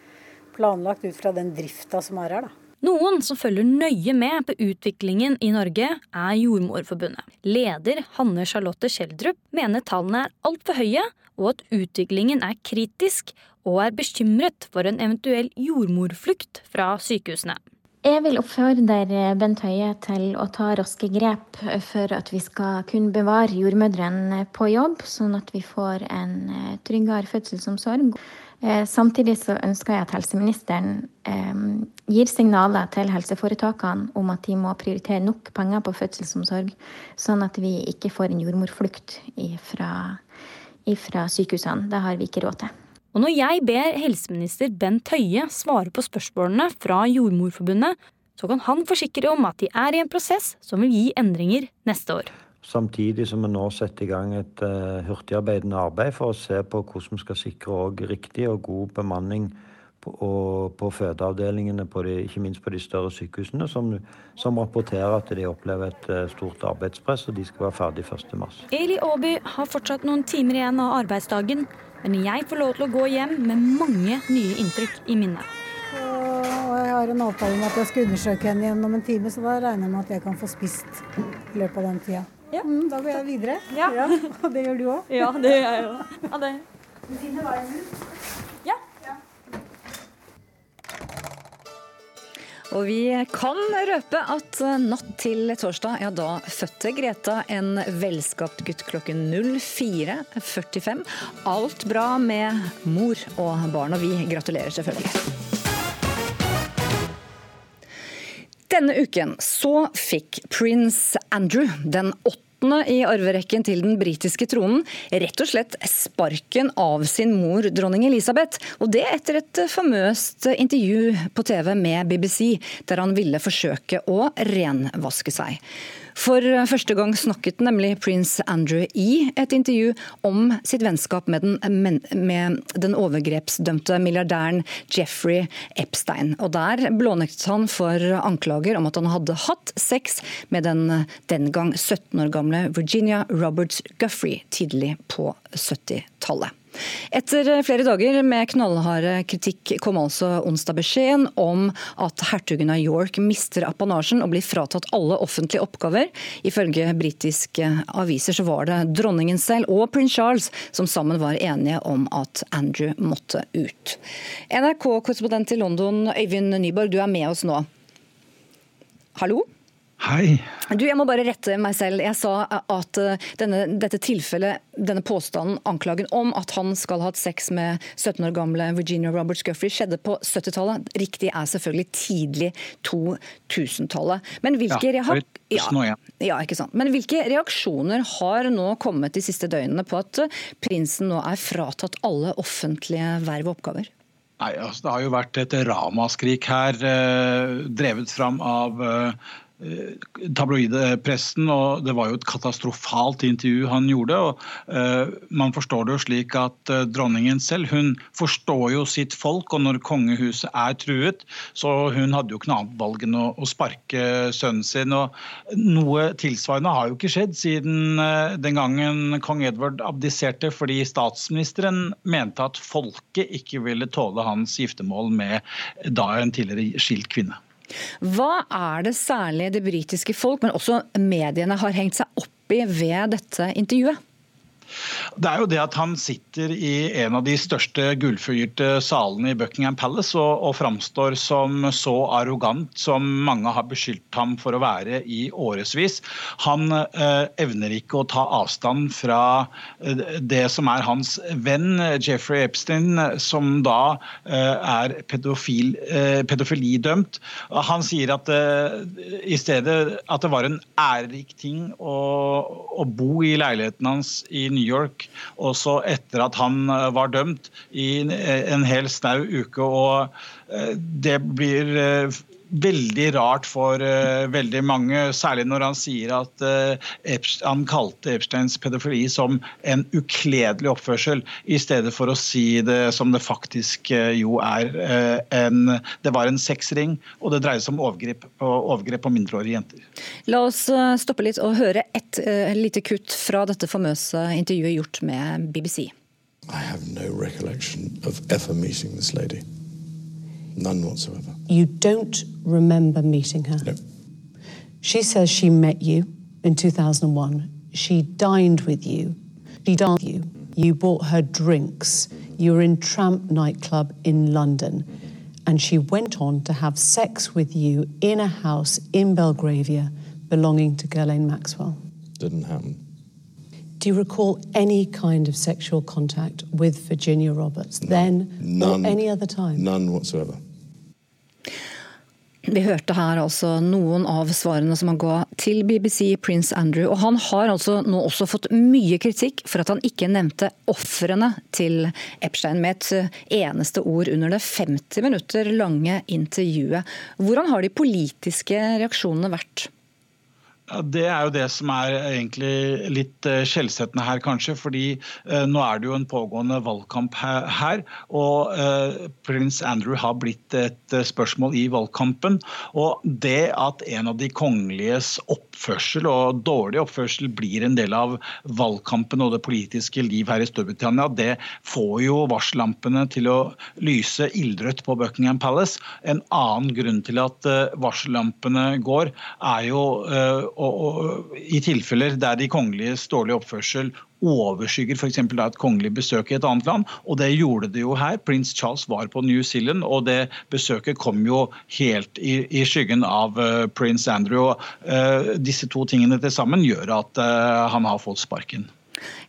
planlagt ut fra den drifta som er her, da. Noen som følger nøye med på utviklingen i Norge, er Jordmorforbundet. Leder Hanne Charlotte Schjelderup mener tallene er altfor høye, og at utviklingen er kritisk, og er bekymret for en eventuell jordmorflukt fra sykehusene. Jeg vil oppfordre Bent Høie til å ta raske grep for at vi skal kunne bevare jordmødrene på jobb, sånn at vi får en tryggere fødselsomsorg. Eh, samtidig så ønsker jeg at helseministeren eh, gir signaler til helseforetakene om at de må prioritere nok penger på fødselsomsorg, sånn at vi ikke får en jordmorflukt fra sykehusene. Det har vi ikke råd til. Og når jeg ber helseminister Bent Høie svare på spørsmålene fra Jordmorforbundet, så kan han forsikre om at de er i en prosess som vil gi endringer neste år. Samtidig som vi nå setter i gang et uh, hurtigarbeidende arbeid for å se på hvordan vi skal sikre riktig og god bemanning på, og på fødeavdelingene, på de, ikke minst på de større sykehusene, som, som, rapporterer at de opplever et uh, stort arbeidspress, og de skal være ferdig 1.3. Eli Aaby har fortsatt noen timer igjen av arbeidsdagen, men jeg får lov til å gå hjem med mange nye inntrykk i minnet. Og jeg har en avtale om at jeg skal undersøke henne igjen om en time, så da regner jeg med at jeg kan få spist i løpet av den tida. Ja. Mm, da går jeg videre. Ja. ja. Og det gjør du òg? Ja, det gjør jeg òg. Ha det. Du finner veien ut? Og vi kan røpe at natt til torsdag, ja da fødte Greta en velskapt gutt klokken 04.45. Alt bra med mor og barn, og vi gratulerer selvfølgelig. Denne uken så fikk prins Andrew den åtte i arverekken til den britiske tronen rett og slett sparken av sin mor, dronning Elisabeth. Og det etter et famøst intervju på TV med BBC, der han ville forsøke å renvaske seg. For første gang snakket nemlig prins Andrew i et intervju om sitt vennskap med den, med den overgrepsdømte milliardæren Jeffrey Epstein. Og Der blånektet han for anklager om at han hadde hatt sex med den den gang 17 år gamle Virginia Roberts Guffrey tidlig på 70-tallet. Etter flere dager med knallharde kritikk kom altså onsdag beskjeden om at hertugen av York mister apanasjen og blir fratatt alle offentlige oppgaver. Ifølge britiske aviser så var det dronningen selv og prins Charles som sammen var enige om at Andrew måtte ut. NRK-korrespondent i London, Øyvind Nyborg, du er med oss nå. Hallo? Hei. Du, jeg må bare rette meg selv. Jeg sa at uh, denne, dette tilfellet, denne påstanden, anklagen om at han skal ha hatt sex med 17 år gamle Virginia Roberts Guffrey, skjedde på 70-tallet. Riktig er selvfølgelig tidlig 2000-tallet. Men hvilke ja, ja, ja, ikke sant. Men hvilke reaksjoner har nå kommet de siste døgnene på at uh, prinsen nå er fratatt alle offentlige verv og oppgaver? Nei, altså, Det har jo vært et ramaskrik her, eh, drevet fram av eh, Eh, tabloidepressen, og det var jo et katastrofalt intervju han gjorde. og uh, Man forstår det jo slik at uh, dronningen selv hun forstår jo sitt folk, og når kongehuset er truet, så hun hadde jo ikke noe annet valg enn å, sparke sønnen sin. og Noe tilsvarende har jo ikke skjedd siden den gangen kong Edvard abdiserte, fordi statsministeren mente at folket ikke ville tåle hans giftermål med da en tidligere skilt kvinne. Hva er det særlig det britiske folk, men også mediene, har hengt seg opp i ved dette intervjuet? Det er jo det at han sitter i en av de største gullfyrte salene i Buckingham Palace og, og framstår som så arrogant som mange har beskyldt ham for å være i årevis. Han eh, evner ikke å ta avstand fra eh, det som er hans venn Jeffrey Epstein, som da eh, er pedofil, eh, pedofilidømt. Han sier at eh, i stedet at det var en ærerik ting å, å bo i leiligheten hans i New York også etter at han eh, var dømt i en hel snau uke. og eh, Det blir eh, veldig rart for uh, veldig mange, særlig når han sier at uh, han kalte Epsteins pedofili som en ukledelig oppførsel, i stedet for å si det som det faktisk uh, jo er. En, det var en sexring, og det dreier seg om overgrep på, overgrep på mindreårige jenter. La oss stoppe litt og høre et lite kutt fra dette famøse intervjuet gjort med BBC. I have no recollection of ever meeting this lady. None whatsoever. You don't remember meeting her? No. She says she met you in 2001. She dined with you. She danced with you. You bought her drinks. You were in Tramp nightclub in London. And she went on to have sex with you in a house in Belgravia belonging to Ghislaine Maxwell. Didn't happen. Do you recall any kind of sexual contact with Virginia Roberts no. then None, or any other time? None whatsoever. Vi hørte her altså noen av svarene som han ga til BBC Prince Andrew. Og han har altså nå også fått mye kritikk for at han ikke nevnte ofrene til Epstein med et eneste ord under det 50 minutter lange intervjuet. Hvordan har de politiske reaksjonene vært? Det er jo det som er egentlig litt eh, skjellsettende her, kanskje. fordi eh, nå er det jo en pågående valgkamp her, og eh, prins Andrew har blitt et spørsmål i valgkampen. Og det at en av de kongeliges oppførsel og dårlig oppførsel blir en del av valgkampen og det politiske liv her i Storbritannia, det får jo varsellampene til å lyse ildrødt på Buckingham Palace. En annen grunn til at varsellampene går, er jo og, og, i tilfeller der de kongeliges dårlige oppførsel overskygger f.eks. et kongelig besøk i et annet land. Og det gjorde det jo her. Prins Charles var på New Zealand, og det besøket kom jo helt i, i skyggen av uh, prins Andrew. Uh, disse to tingene til sammen gjør at uh, han har fått sparken.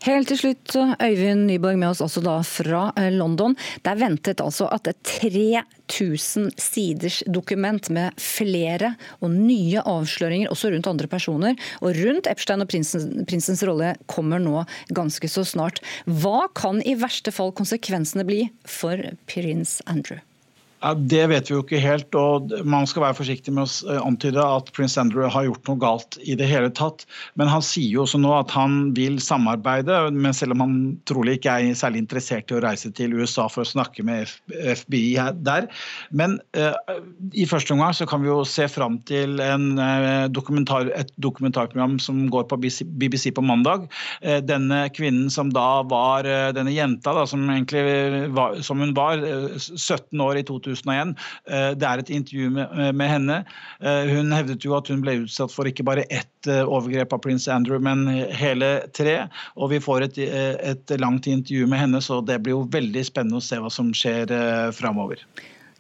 Helt til slutt, Øyvind Nyborg med oss også da fra eh, London. Det er ventet altså at et 3000 siders dokument med flere og nye avsløringer også rundt andre personer og rundt Epstein og prinsen, prinsens rolle kommer nå ganske så snart. Hva kan i verste fall konsekvensene bli for prins Andrew? Ja, det vet vi jo ikke helt. og Man skal være forsiktig med å eh, antyde at prins Andrew har gjort noe galt i det hele tatt. Men han sier jo også nå at han vil samarbeide, men selv om han trolig ikke er særlig interessert i å reise til USA for å snakke med FBI der. Men uh, i første omgang så kan vi jo se fram til uh, dokumentar, et dokumentarprogram som går på BBC på mandag. Uh, denne kvinnen som da var Denne jenta da, som egentlig var, som hun var, 17 år i 2000 2001. Eh, det er et intervju med, eh, henne. Eh, hun hevdet jo at hun ble utsatt for ikke bare ett overgrep av prins Andrew, men hele tre. Og vi får et, et langt intervju med henne, så det blir jo veldig spennende å se hva som skjer framover.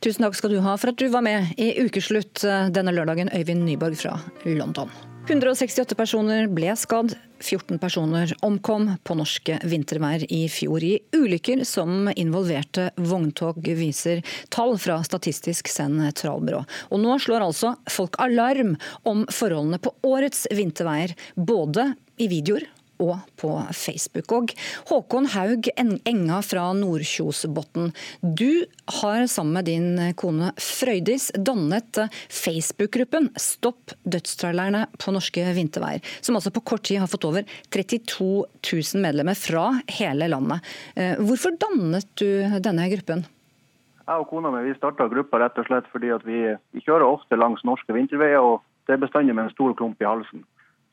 Tusen takk skal du ha for at du var med i Ukeslutt denne lørdagen, Øyvind Nyborg fra London. 168 personer ble skadd, 14 personer omkom på norske vinterveier i fjor i ulykker som involverte vogntog, viser tall fra Statistisk sentralbyrå. Og nå slår altså folk alarm om forholdene på årets vinterveier, både i videoer og på Facebook. Og Håkon Haug Enga fra Nordkjosbotn, du har sammen med din kone Frøydis dannet Facebook-gruppen Stopp dødstrailerne på norske vinterveier, som altså på kort tid har fått over 32 000 medlemmer fra hele landet. Eh, hvorfor dannet du denne gruppen? Jeg og kona mi starta gruppa rett og slett fordi vi, vi kjører ofte langs norske vinterveier, og det er bestandig med en stor klump i halsen.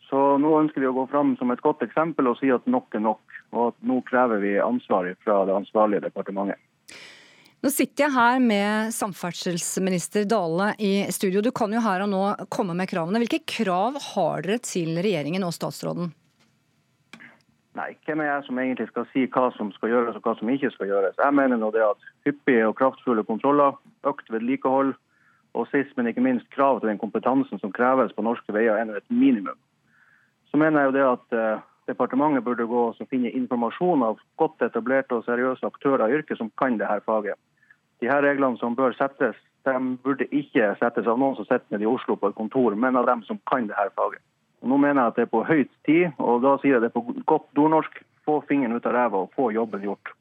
Så nå ønsker vi å gå fram som et godt eksempel og si at nok er nok. Og at nå krever vi ansvar fra det ansvarlige departementet. Nå sitter jeg her med samferdselsminister Dale i studio. Du kan jo her og nå komme med kravene. Hvilke krav har dere til regjeringen og statsråden? Nei, hvem er jeg som egentlig skal si hva som skal gjøres og hva som ikke skal gjøres? Jeg mener nå det at hyppige og kraftfulle kontroller, økt vedlikehold og sist, men ikke minst krav til den kompetansen som kreves på norske veier, er et minimum så mener jeg jo det at eh, departementet burde gå og finne informasjon av godt etablerte og seriøse aktører i yrket som kan dette faget. De her reglene som bør settes, de burde ikke settes av noen som sitter nede i Oslo på et kontor, men av dem som kan dette faget. Og nå mener jeg at det er på høyt tid, og da sier jeg det på godt nordnorsk, få fingeren ut av ræva og få jobben gjort.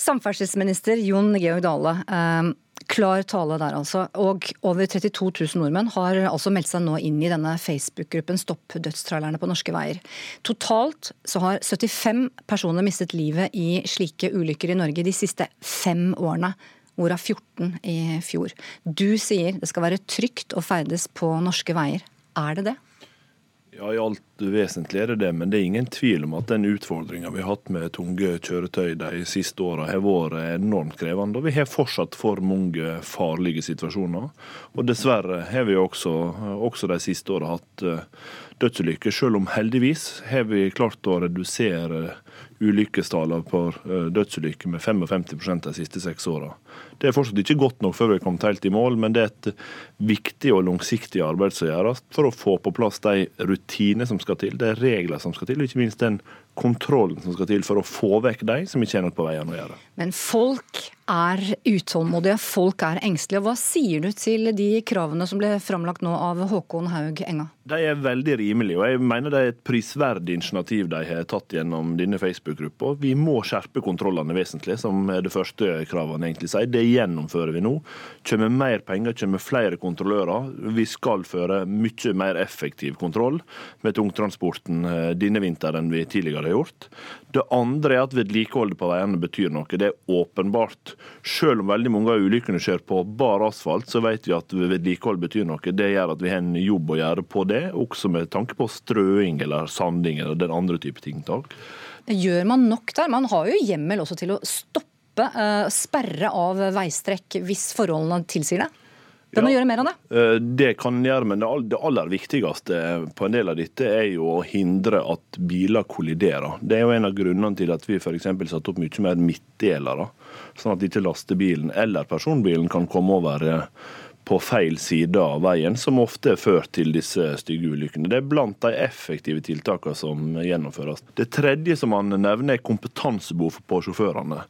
Samferdselsminister Jon Georg Dale. Eh, Klar tale der, altså. Og over 32 000 nordmenn har altså meldt seg nå inn i denne Facebook-gruppen Stopp dødstrailerne på norske veier. Totalt så har 75 personer mistet livet i slike ulykker i Norge de siste fem årene. Hvorav 14 i fjor. Du sier det skal være trygt å ferdes på norske veier. Er det det? Ja, I alt vesentlig er det det, men det er ingen tvil om at den utfordringa vi har hatt med tunge kjøretøy de siste åra, har vært enormt krevende. Og vi har fortsatt for mange farlige situasjoner. Og dessverre har vi også, også de siste åra hatt eh, dødsulykker, selv om heldigvis har vi klart å redusere ulykkestallene på eh, dødsulykker med 55% de siste seks åra. Det er fortsatt ikke godt nok før vi er kommet helt i mål, men det er et viktig og langsiktig arbeid som gjøres for å få på plass de rutiner som skal til, det er regler som skal til, og ikke minst den kontrollen som skal til for å få vekk de som ikke har noe på veiene å gjøre. Men folk er utålmodige, folk er engstelige. Hva sier du til de kravene som ble framlagt nå av Håkon Haug Enga? De er veldig rimelige, og jeg mener det er et prisverdig initiativ de har tatt gjennom denne Facebook-gruppa. Vi må skjerpe kontrollene vesentlig, som er det første kravene egentlig sier. Det gjennomfører vi nå. Kommer mer penger, kommer flere kontrollører. Vi skal føre mye mer effektiv kontroll med tungtransporten eh, denne vinteren enn vi tidligere har gjort. Det andre er at vedlikeholdet på veiene betyr noe. Det er åpenbart. Selv om veldig mange av ulykkene skjer på bar asfalt, så vet vi at vedlikehold betyr noe. Det gjør at vi har en jobb å gjøre på det også med tanke på strøing eller sanding eller den andre type tiltak. Gjør man nok der? Man har jo hjemmel også til å stoppe, uh, sperre av veistrekk hvis forholdene tilsier det? Kan ja, ja, gjøre mer av det? Eh, det kan gjøre, men det aller viktigste på en del av dette er jo å hindre at biler kolliderer. Det er jo en av grunnene til at vi f.eks. satte opp mye mer midtdelere, sånn at ikke lastebilen eller personbilen kan komme over eh, på feil side av veien, som ofte er ført til disse stygge ulykkene. Det er blant de effektive tiltakene som gjennomføres. Det tredje som han nevner, er kompetansebehov på sjåførene.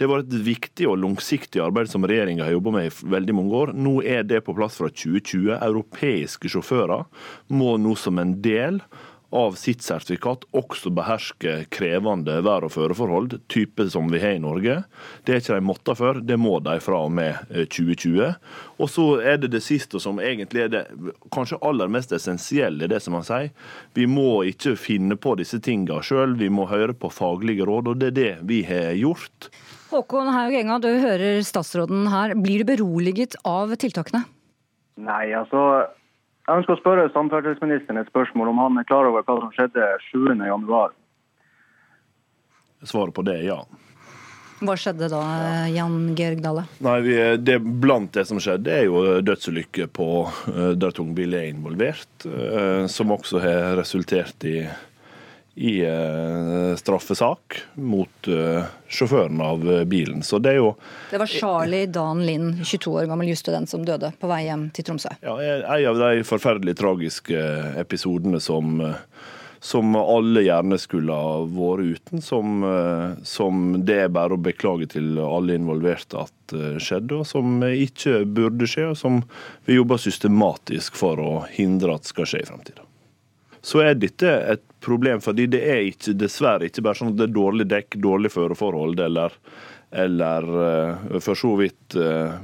Det var et viktig og langsiktig arbeid som regjeringa har jobba med i veldig mange år. Nå er det på plass fra 2020. Europeiske sjåfører må nå som en del av sitt sertifikat også beherske krevende vær- og føreforhold, type som vi har i Norge. Det er ikke de måtta før, det må de fra og med 2020. Eh, og så er det det siste som egentlig er det kanskje aller mest essensielle, det som han sier. Vi må ikke finne på disse tingene sjøl, vi må høre på faglige råd, og det er det vi har gjort. Håkon Haug Enga, du hører statsråden her. Blir du beroliget av tiltakene? Nei, altså jeg ønsker å spørre samferdselsministeren et spørsmål om han er klar over hva som skjedde 7.1. Svaret på det er ja. Hva skjedde da, Jan Georg Dale? Nei, vi, det, Blant det som skjedde, er jo dødsulykker på eh, der tungbil er involvert. Eh, som også har resultert i i uh, straffesak mot uh, sjåføren av uh, bilen. Så det er jo Det var Charlie Dan Lind, 22 år gammel jusstudent, som døde på vei hjem til Tromsø. Ja, En av de forferdelig tragiske episodene som, som alle gjerne skulle ha vært uten. Som, som, det er bare å beklage til alle involverte at skjedde, og som ikke burde skje. Og som vi jobber systematisk for å hindre at skal skje i fremtiden så er dette et problem. fordi det er ikke, dessverre ikke bare sånn at det er dårlig dekk, dårlig føreforhold eller, eller uh, for så vidt uh,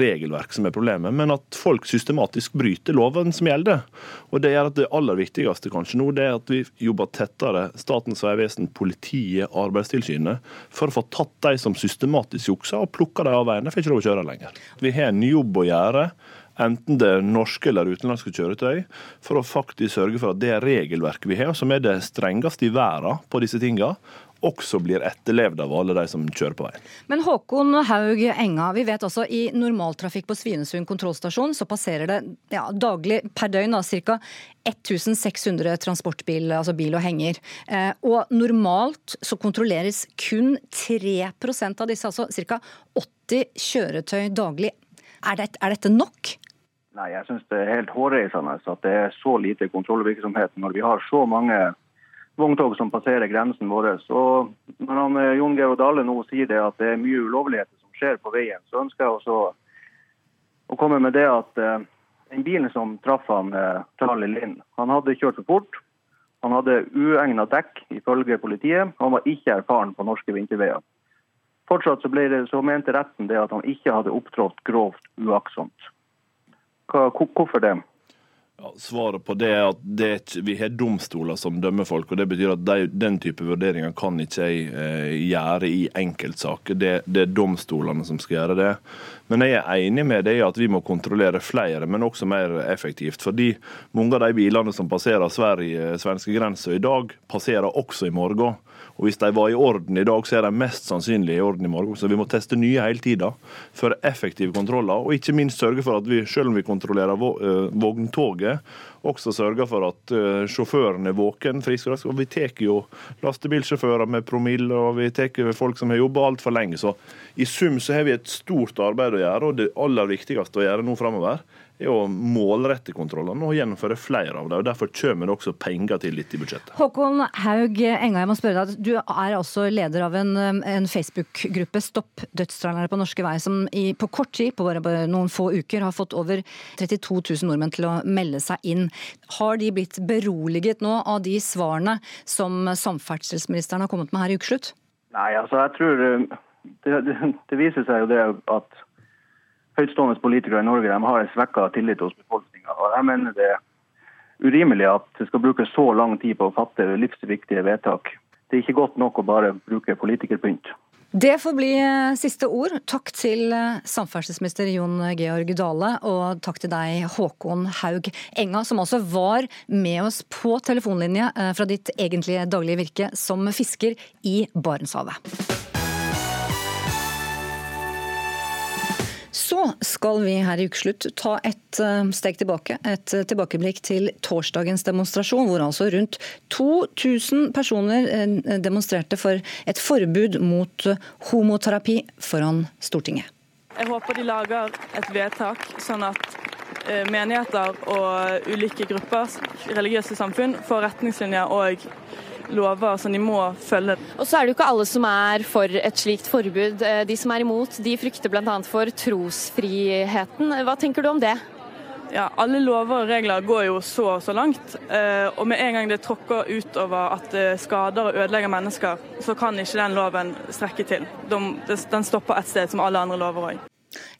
regelverk som er problemet, men at folk systematisk bryter loven som gjelder. Og Det gjør at det aller viktigste kanskje nå, det er at vi jobber tettere, Statens vegvesen, politiet, Arbeidstilsynet, for å få tatt de som systematisk jukser og plukker de av veiene. Får ikke lov å kjøre lenger. Vi har en jobb å gjøre enten det er norske eller utenlandske kjøretøy, for å faktisk sørge for at det regelverket vi har, som er det strengeste i verden på disse tinga, også blir etterlevd av alle de som kjører på veien. Men Håkon Haug Enga, vi vet også i normaltrafikk på Svinesund kontrollstasjon så passerer det ja, daglig per døgn ca. 1600 transportbil, altså bil og henger. Eh, og normalt så kontrolleres kun 3% av disse, altså ca. 80 kjøretøy daglig. Er, det, er dette nok? Nei, jeg syns det er helt hårreisende at det er så lite kontrollvirksomhet når vi har så mange vogntog som passerer grensen vår. Og når han, eh, Jon Georg Dale nå sier det at det er mye ulovligheter som skjer på veien, så ønsker jeg også å komme med det at uh, den bilen som traff han, uh, Charlie Lind, han hadde kjørt for fort. Han hadde uegna dekk, ifølge politiet. Han var ikke erfaren på norske vinterveier. Fortsatt så, det, så mente retten det at han ikke hadde opptrådt grovt uaktsomt. Hvorfor det? Ja, svaret på det er at det vi har domstoler som dømmer folk. og Det betyr at de, den type vurderinger kan ikke jeg eh, gjøre i enkeltsaker. Det, det, er domstolene som skal gjøre det. Men jeg er enig med det i at vi må kontrollere flere, men også mer effektivt. Fordi mange av de bilene som passerer Sverige, svenskegrensa i dag, passerer også i morgen. Og Hvis de var i orden i dag, så er de mest sannsynlig i orden i morgen. Så vi må teste nye hele tida for effektive kontroller. Og ikke minst sørge for at vi, selv om vi kontrollerer eh, vogntoget, også sørger for at uh, sjåføren er våken, frisk og rask. Og vi tar jo lastebilsjåfører med promille, og vi tar folk som har jobba altfor lenge. Så i sum så har vi et stort arbeid å gjøre, og det aller viktigste å gjøre nå framover er å målrette kontrollene og gjennomføre flere av dem. og Derfor kommer det også penger til litt i budsjettet. Håkon Haug Enga, jeg må spørre deg. Du er også leder av en, en Facebook-gruppe, Stopp dødstrailere på norske veier, som i, på kort tid, på bare, bare noen få uker, har fått over 32 000 nordmenn til å melde seg inn. Har de blitt beroliget nå av de svarene som samferdselsministeren har kommet med her i ukeslutt? Nei, altså jeg tror det, det, det viser seg jo det at høytstående politikere i Norge har en svekka tillit hos befolkninga. Jeg mener det er urimelig at det skal bruke så lang tid på å fatte livsviktige vedtak. Det er ikke godt nok å bare bruke politikerpynt. Det får bli eh, siste ord. Takk til eh, samferdselsminister Jon Georg Dale, og takk til deg, Håkon Haug Enga, som altså var med oss på telefonlinje eh, fra ditt egentlige daglige virke som fisker i Barentshavet. Skal vi her i ukeslutt ta et eh, steg tilbake. Et eh, tilbakeblikk til torsdagens demonstrasjon, hvor altså rundt 2000 personer eh, demonstrerte for et forbud mot homoterapi foran Stortinget. Jeg håper de lager et vedtak sånn at menigheter og ulike grupper, religiøse samfunn, får retningslinjer og lover som de må følge. Og så er det jo ikke alle som er for et slikt forbud. Eh, de som er imot, de frykter bl.a. for trosfriheten. Hva tenker du om det? Ja, Alle lover og regler går jo så og så langt. Eh, og med en gang det tråkker utover at det skader og ødelegger mennesker, så kan ikke den loven strekke til. Den stopper et sted, som alle andre lover òg.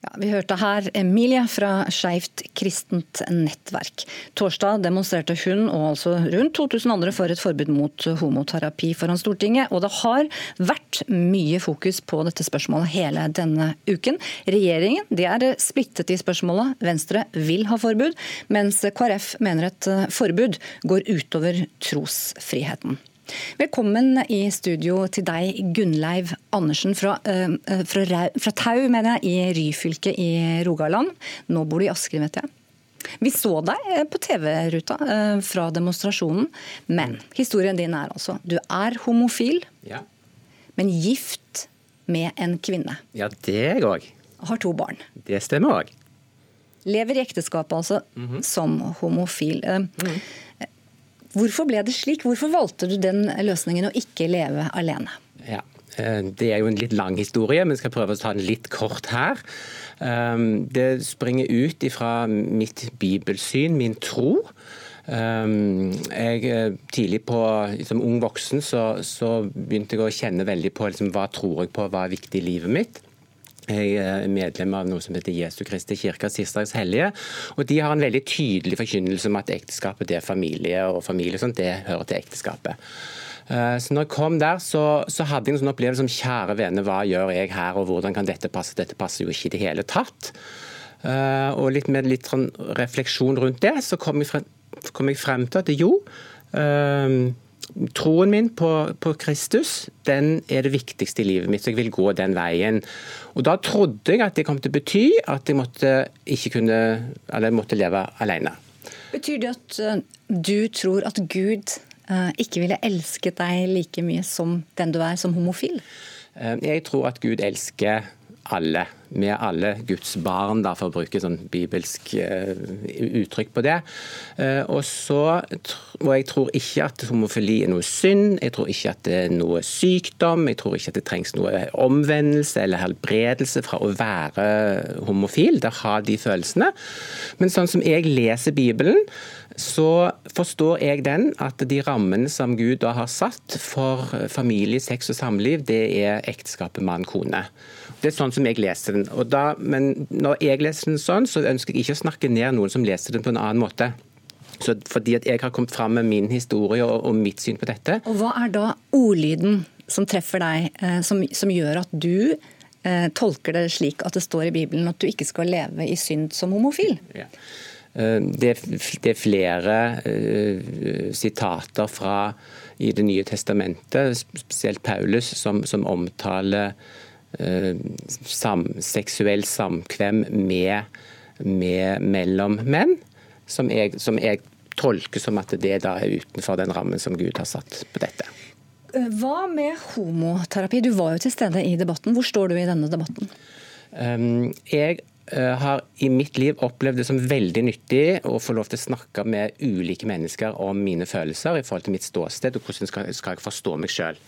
Ja, vi hørte her Emilie fra Skeivt kristent nettverk. Torsdag demonstrerte hun og altså rundt 2000 andre for et forbud mot homoterapi foran Stortinget. Og det har vært mye fokus på dette spørsmålet hele denne uken. Regjeringen de er splittet i spørsmålet. Venstre vil ha forbud, mens KrF mener et forbud går utover trosfriheten. Velkommen i studio til deg, Gunnleiv Andersen fra, uh, fra, fra Tau, mener jeg, i Ryfylke i Rogaland. Nå bor du i Asker, vet jeg. Vi så deg eh, på TV-ruta uh, fra demonstrasjonen, men historien din er altså du er homofil, ja. men gift med en kvinne. Ja, det er jeg òg. Har to barn. Det stemmer òg. Lever i ekteskapet altså mm -hmm. som homofil. Uh, mm. Hvorfor ble det slik? Hvorfor valgte du den løsningen å ikke leve alene? Ja, eh, Det er jo en litt lang historie, men skal prøve å ta den litt kort her. Ehm, det springer ut ifra mitt bibelsyn, min tro. Ehm, jeg, eh, tidlig på, Som ung voksen så, så begynte jeg å kjenne veldig på liksom, hva tror jeg på, hva er viktig i livet mitt. Jeg er medlem av noe som heter Jesu Kristi kirke, Sistdags hellige. og De har en veldig tydelig forkynnelse om at ekteskapet det er familie, og familie sånt, det hører til ekteskapet. Eh, så når jeg kom der, så, så hadde jeg en sånn opplevelse som kjære vene, hva gjør jeg her, og hvordan kan dette passe? Dette passer jo ikke i det hele tatt. Eh, og litt med litt sånn refleksjon rundt det, så kom jeg frem, kom jeg frem til at jo, eh, troen min på, på, Kristus den er det viktigste i livet mitt, så jeg vil gå den veien. Og Da trodde jeg at det kom til å bety at jeg måtte, ikke kunne, eller måtte leve alene. Betyr det at eh, du tror at Gud eh, ikke ville elsket deg like mye som den du er som homofil? Eh, jeg tror at Gud elsker alle. Vi er alle Guds barn, da, for å bruke sånn bibelsk uh, uttrykk på det. Uh, og, så, og jeg tror ikke at homofili er noe synd, jeg tror ikke at det er noe sykdom, jeg tror ikke at det trengs noe omvendelse eller helbredelse fra å være homofil, det har de følelsene. Men sånn som jeg leser Bibelen, så forstår jeg den at de rammene som Gud da har satt for familie, sex og samliv, det er ekteskapet mann-kone. Det er sånn som jeg leser den. Da, men når jeg leser den sånn, så ønsker jeg ikke å snakke ned noen som leser den på en annen måte. Så fordi at jeg har kommet fram med min historie og, og mitt syn på dette. Og Hva er da ordlyden som treffer deg, eh, som, som gjør at du eh, tolker det slik at det står i Bibelen at du ikke skal leve i synd som homofil? Ja. Eh, det, det, er flere uh, sitater fra i Det nye testamentet, spesielt Paulus, som, som omtaler sam, seksuell samkvem med, med, mellom menn, som jeg, som jeg tolker som at det da er utenfor den rammen som Gud har satt på dette. Hva med homoterapi? Du var jo til stede i debatten. Hvor står du i denne debatten? Um, jeg eh, har i mitt liv opplevd det som veldig nyttig å få lov til å snakke med ulike mennesker om mine følelser i forhold til mitt ståsted, og hvordan skal jeg forstå meg sjøl.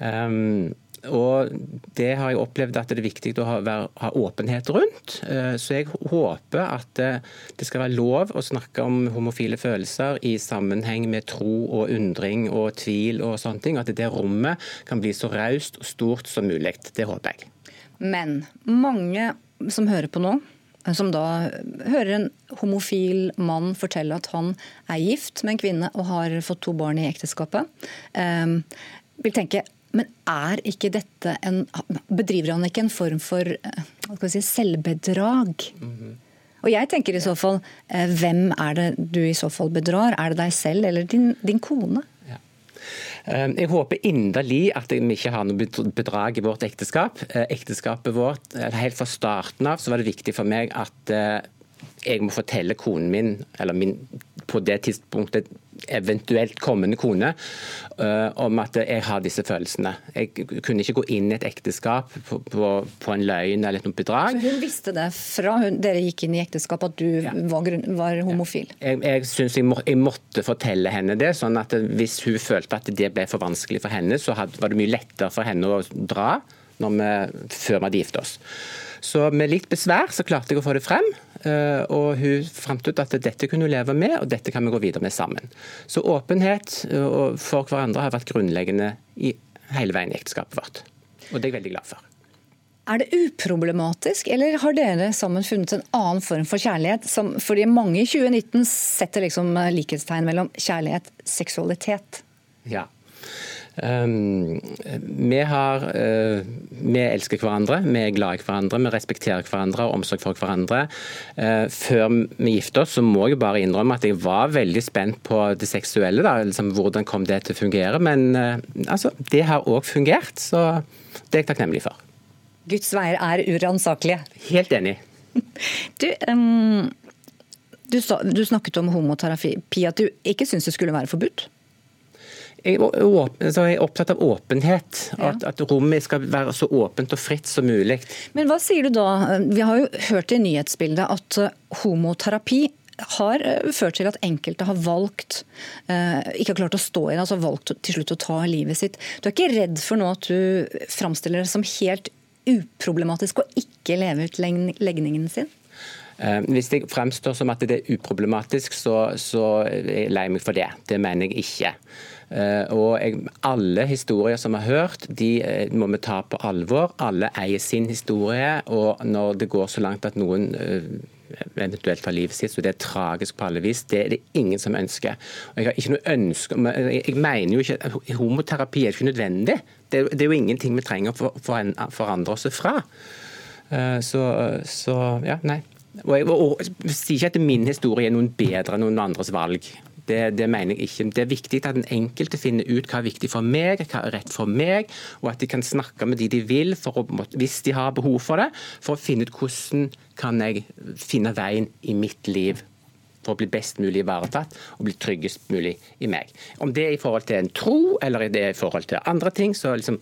Um, og Det har jeg opplevd at det er viktig å ha, ha åpenhet rundt. Uh, så jeg håper at uh, det skal være lov å snakke om homofile følelser i sammenheng med tro og undring og tvil og sånne ting. At det rommet kan bli så raust og stort som mulig. Det håper jeg. Men mange som hører på nå, som da hører en homofil mann fortelle at han er gift med en kvinne og har fått to barn i ekteskapet, um, vil tenke men er ikke dette en Bedriver han ikke en form for eh, si, selvbedrag? Mm -hmm. Og jeg tenker i så fall, eh, hvem er det du i så fall bedrar? Er det deg selv eller din, din kone? Ehm, jeg håper inderlig at vi ikke har noe bedrag i vårt ekteskap. Eh, ekteskapet vårt, Helt fra starten av så var det viktig for meg at eh, jeg må fortelle konen min, eller min, på det tidspunktet eventuelt kommende kone, uh, om at jeg har disse følelsene. Jeg kunne ikke gå inn i et ekteskap på, på, på en løgn eller noe bedrag. Hun visste det fra hun, dere gikk inn i ekteskap at du ja. var, var, homofil? Jeg, jeg syns jeg, må, jeg, måtte fortelle henne det, sånn at hvis hun følte at det ble for vanskelig for henne, så had, var det mye lettere for henne å dra vi, før vi hadde gift oss. Så med litt besvær så klarte jeg å få det frem. Eh, og hun fant ut at dette kunne hun leve med, og dette kan vi gå videre med sammen. Så åpenhet eh, for hverandre har vært grunnleggende i hele veien i ekteskapet vårt. Og det er jeg veldig glad for. Er det uproblematisk, eller har dere sammen funnet en annen form for kjærlighet? Som, fordi mange i 2019 setter liksom likhetstegn mellom kjærlighet og seksualitet. Ja, vi, har, uh, vi elsker hverandre, vi er glad i hverandre, vi respekterer hverandre og omsorg for hverandre. Uh, før vi giftet oss, så må jeg bare innrømme at jeg var veldig spent på det seksuelle. Da, liksom, hvordan kom det til å fungere? Men uh, altså, det har òg fungert, så det er jeg takknemlig for. Guds veier er uransakelige. Helt enig. Du, um, du, du, snakket om homoterapi, at du ikke syns det skulle være forbudt? Jeg er opptatt av åpenhet. At, at, rommet skal være så åpent og fritt som mulig. Men hva sier du da? Vi har jo hørt i nyhetsbildet at eh, homoterapi har eh, ført til at enkelte har valgt, eh, ikke har klart å stå i det, altså valgt til slutt å ta livet sitt. Du er ikke redd for nå at du framstiller det som helt uproblematisk å ikke leve ut legningen sin? Hvis det fremstår som at det er uproblematisk, så, så er jeg lei meg for det. Det mener jeg ikke. Eh, og jeg, Alle historier som vi har hørt, de eh, må vi ta på alvor. Alle eier sin historie. og Når det går så langt at noen eh, eventuelt tar livet sitt, så det er tragisk på alle vis. Det er det ingen som ønsker. Og jeg har ikke noe ønske, jeg mener jo ikke Homoterapi er ikke nødvendig. Det er, det er jo ingenting vi trenger å for, forandre oss fra. Så, så ja, nei. Og jeg, og, og, sier ikke at min historie er noen bedre enn noen andres valg. Det, det, mener jeg ikke. Det er viktig at den enkelte finner ut hva er viktig for meg, hva er rett for meg, og at de kan snakke med de de vil, å, hvis de har behov for det, for å finne ut hvordan kan jeg finne veien i mitt liv for å bli best mulig ivaretatt og bli tryggest mulig i meg. Om det er i forhold til en tro, eller det er i forhold til andre ting, så liksom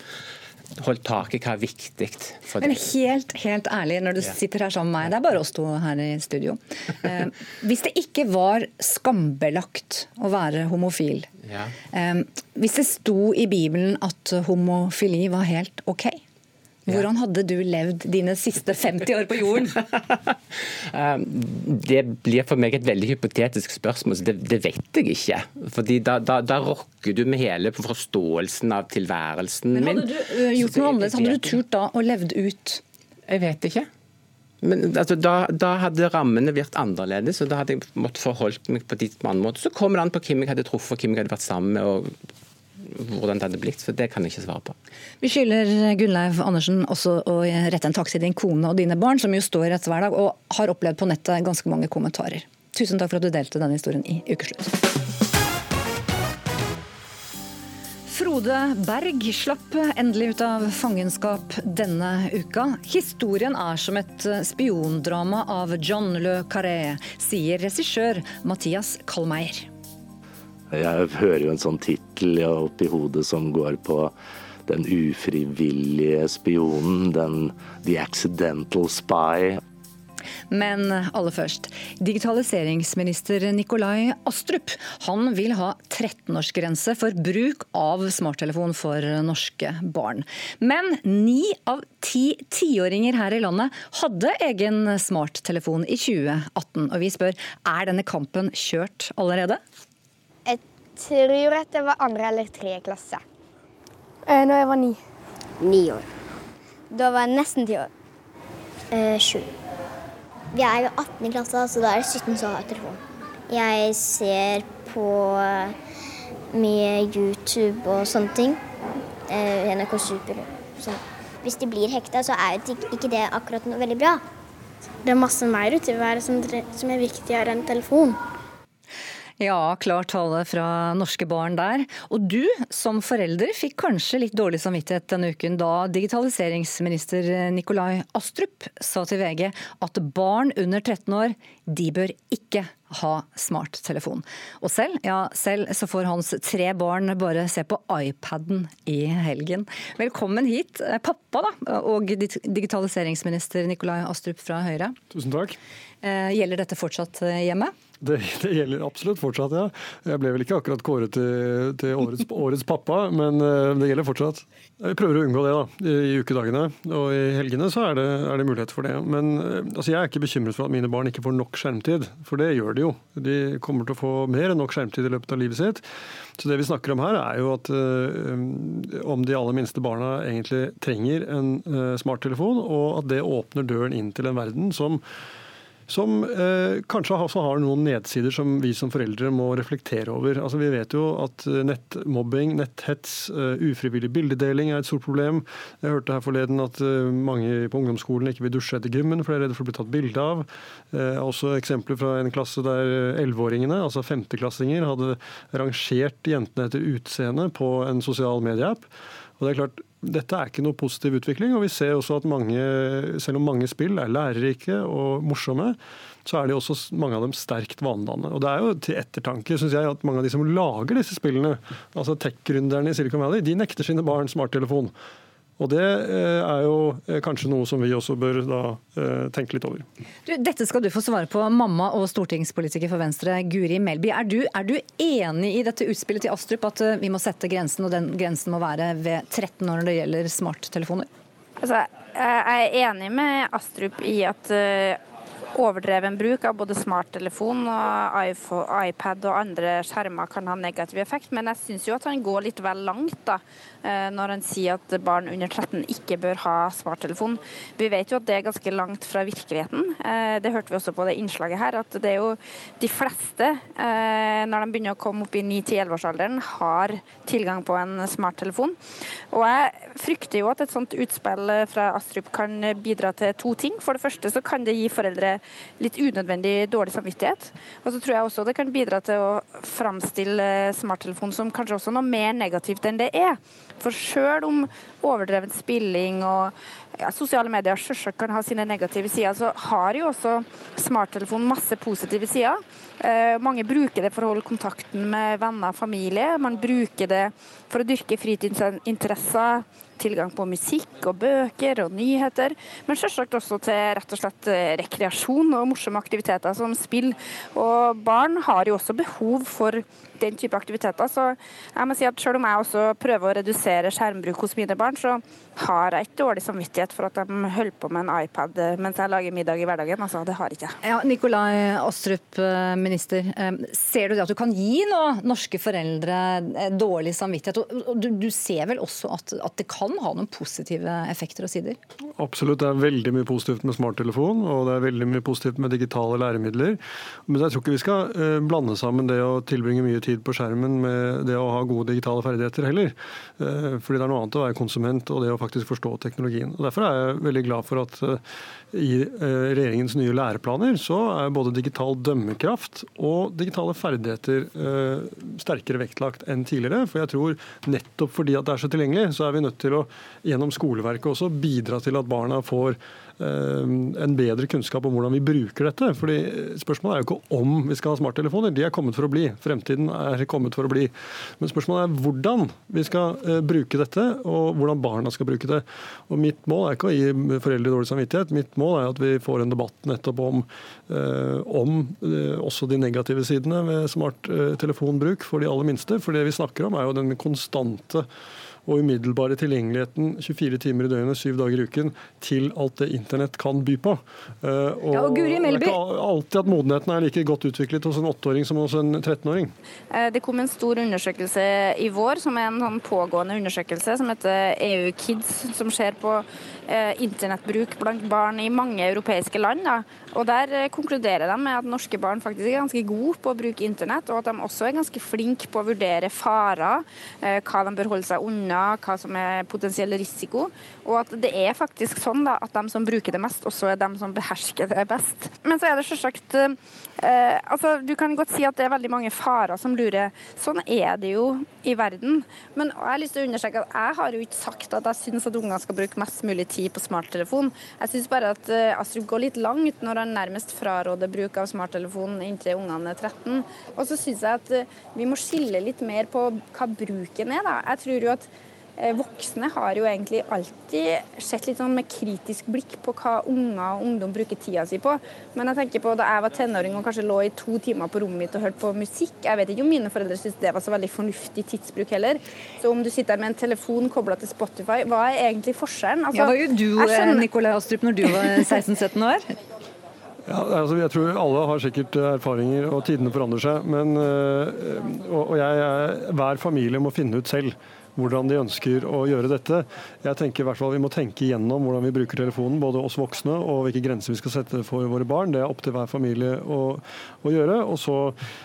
holdt tak i hva er viktig for deg. Men helt, helt ærlig, når du sitter her sammen med meg, det er bare oss to her i studio. Eh, hvis det ikke var skambelagt å være homofil, ja. eh, hvis det sto i Bibelen at homofili var helt OK, hvordan hadde du levd dine siste 50 år på jorden? Um, det blir for meg et veldig hypotetisk spørsmål, så det, det vet jeg ikke. Fordi da, da, da, rokker du med hele forståelsen av tilværelsen min. Men Hadde du uh, gjort noe annerledes? Hadde du turt da å levd ut? Jeg vet ikke. Men altså, da, da, hadde rammene vært annerledes, og da hadde jeg måttet forholdt meg på en annen måte. Så kommer det an på hvem jeg hadde truffet, hvem jeg hadde vært sammen med. og hvordan det hadde blitt, for det kan jeg ikke svare på. Vi skylder Gunnleiv Andersen også å rette en takk til din kone og dine barn, som jo står i dette hver dag og har opplevd på nettet ganske mange kommentarer. Tusen takk for at du delte denne historien i Ukeslutt. Frode Berg slapp endelig ut av fangenskap denne uka. Historien er som et spiondrama av John Le Carré, sier regissør Mathias Kalmeier. Jeg hører jo en sånn tittel oppi hodet som går på den ufrivillige spionen, den The Accidental Spy. Men aller først. Digitaliseringsminister Nikolai Astrup han vil ha 13-årsgrense for bruk av smarttelefon for norske barn. Men ni av ti tiåringer her i landet hadde egen smarttelefon i 2018. Og vi spør er denne kampen kjørt allerede? Tror at det var andre eller tredje klasse. Eh, når jeg var ni. Ni år. Da var jeg nesten ti år. Eh, sju. Vi er jo 18 i klassen, så da er det 17 som har telefon. Jeg ser på eh, mye YouTube og sånne ting. Eh, NRK Super. Sånn. Hvis de blir hekta, så er jo ikke det akkurat noe veldig bra. Det er masse mer ute i været som, som er viktigere enn telefon. Ja, klar tale fra norske barn der. Og du som forelder fikk kanskje litt dårlig samvittighet denne uken da digitaliseringsminister Nikolai Astrup sa til VG at barn under 13 år, de bør ikke ha smarttelefon. Og selv, ja, selv så får hans tre barn bare se på iPaden i helgen. Velkommen hit, pappa da, og digitaliseringsminister Nikolai Astrup fra Høyre. Tusen takk. Eh, gjelder dette fortsatt hjemme? Det, det, gjelder absolutt fortsatt, ja. Jeg ble vel ikke akkurat kåret til, til årets, årets, pappa, men eh, det gjelder fortsatt. Vi prøver å unngå det da, i, ukedagene. Og i helgene så er det, er det mulighet for det. Men eh, altså, jeg er ikke bekymret for at mine barn ikke får nok skjermtid, for det gjør de jo. De kommer til å få mer enn nok skjermtid i løpet av livet sitt. Så det vi snakker om her er jo at øh, om de aller minste barna egentlig trenger en øh, smarttelefon, og at det åpner døren inn til en verden som som eh, kanskje også har noen nedsider som vi som foreldre må reflektere over. Altså, vi vet jo at eh, nettmobbing, netthets, uh, ufrivillig bildedeling er et stort problem. Jeg hørte her forleden at uh, mange på ungdomsskolen ikke vil dusje etter gymmen, for de er redde for å bli tatt bilde av. Uh, også eksempler fra en klasse der elleveåringene, altså femteklassinger, hadde rangert jentene etter utseende på en sosial medieapp. Og det er klart, dette er ikke noe positiv utvikling. og vi ser også at mange, Selv om mange spill er lærerike og morsomme, så er de også mange av dem sterkt vanedannende. Og det er jo til ettertanke synes jeg, at mange av de som lager disse spillene, altså tech-gründerne i Silicon Valley, de nekter sine barn smarttelefon. Og Det eh, er jo eh, kanskje noe som vi også bør da eh, tenke litt over. Du, dette skal du få svare på, mamma og stortingspolitiker for Venstre, Guri Melby. Er du, er du enig i dette utspillet til Astrup, at vi må sette grensen, og den grensen må være ved 13 år når det gjelder smarttelefoner? Altså, jeg er enig med Astrup i at overdreven bruk av både smarttelefon og iPhone, iPad og andre skjermer kan ha negativ effekt, men jeg syns jo at han går litt vel langt da, når han sier at barn under 13 ikke bør ha smarttelefon. Vi vet jo at det er ganske langt fra virkeligheten. Eh, det hørte vi også på det innslaget her, at det er jo de fleste, eh, når de begynner å komme opp i 9-11-årsalderen, har tilgang på en smarttelefon. Og jeg frykter jo at et sånt utspill fra Astrup kan bidra til to ting. For det første så kan det gi foreldre litt unødvendig dårlig samvittighet. Og så tror jeg også det kan bidra til å framstille smarttelefon som kanskje også noe mer negativt enn det er. For sjøl om overdreven spilling og ja, sosiale medier selvsagt kan ha sine negative sider, så har jo også smarttelefonen masse positive sider. Eh, mange bruker det for å holde kontakten med venner og familie. Man bruker det for å dyrke fritidsinteresser, tilgang på musikk og bøker og nyheter. Men selvsagt også til rett og slett eh, rekreasjon og morsomme aktiviteter som spill. Og barn har jo også behov for den type aktiviteter. Så jeg må si at selv om jeg også prøver å redusere skjermbruk hos mine barn, så har jeg ikke dårlig samvittighet for at de holder på med en iPad mens jeg lager middag i hverdagen. Altså, det har ikke jeg. Ja, Nikolai Astrup, eh, minister. Eh, ser du det at du kan gi nå norske foreldre eh, dårlig samvittighet? Og du, du ser vel også at, at, det kan ha noen positive effekter og sider? Absolutt. Det er veldig mye positivt med smarttelefon, og det er veldig mye positivt med digitale læremidler. Men jeg tror ikke vi skal blande sammen det å tilbringe mye tid på skjermen med det å ha gode digitale ferdigheter heller. Fordi det er noe annet å være konsument og det å faktisk forstå teknologien. Og Derfor er jeg veldig glad for at eh, i eh, regjeringens nye læreplaner så er både digital dømmekraft og digitale ferdigheter eh, sterkere vektlagt enn tidligere. For jeg tror nettopp fordi at det er så tilgjengelig, så er vi nødt til å gjennom skoleverket også bidra til at barna får en bedre kunnskap om hvordan vi bruker dette. Fordi Spørsmålet er jo ikke om vi skal ha smarttelefoner, de er kommet for å bli. Fremtiden er kommet for å bli. Men spørsmålet er hvordan vi skal bruke dette, og hvordan barna skal bruke det. Og Mitt mål er ikke å gi foreldre dårlig samvittighet. Mitt mål er at vi får en debatt nettopp om, om også de negative sidene ved smarttelefonbruk for de aller minste. For det vi snakker om er jo den konstante og umiddelbare tilgjengeligheten 24 timer i døgnet, syv dager i uken, til alt det internett kan by på. Og, ja, og Guri Melby. Det er ikke alltid at modenheten er like godt utviklet hos en åtteåring som hos en 13-åring. Eh, det kom en stor undersøkelse i vår, som er en sånn pågående undersøkelse, som heter EU Kids, som ser på internettbruk blant barn i mange europeiske land. Da. Og Der konkluderer de med at norske barn faktisk er ganske gode på å bruke internett, og at de også er ganske flinke på å vurdere farer, uh, hva de bør holde seg unna hva som er potensiell risiko. Og at det er faktisk sånn da, at de som bruker det mest, også er de som behersker det best. Men så er det selvsagt eh, altså, Du kan godt si at det er veldig mange farer som lurer. Sånn er det jo i verden. Men jeg har lyst til å understreke at jeg har jo ikke sagt at jeg syns at unger skal bruke mest mulig tid på smarttelefon. Jeg syns bare at eh, Astrup går litt langt når han nærmest fraråder bruk av smarttelefon inntil ungene er 13. Og så syns jeg at eh, vi må skille litt mer på hva bruken er. da. Jeg tror jo at voksne har jo egentlig alltid sett litt sånn med kritisk blikk på hva unger og ungdom bruker tida si på. Men jeg tenker på da jeg var tenåring og kanskje lå i to timer på rommet mitt og hørte på musikk. Jeg vet ikke om mine foreldre syntes det var så veldig fornuftig tidsbruk heller. Så om du sitter med en telefon kobla til Spotify, hva er egentlig forskjellen? Altså, ja, var jo du, skjønner... Nikolai Astrup, når du var 16-17 år? Ja, altså jeg tror Alle har sikkert erfaringer, og tidene forandrer seg. Men, og jeg, hver familie må finne ut selv hvordan de ønsker å gjøre dette. Jeg tenker i hvert fall Vi må tenke igjennom hvordan vi bruker telefonen, både oss voksne og hvilke grenser vi skal sette for våre barn. Det er opp til hver familie å, å gjøre. Og så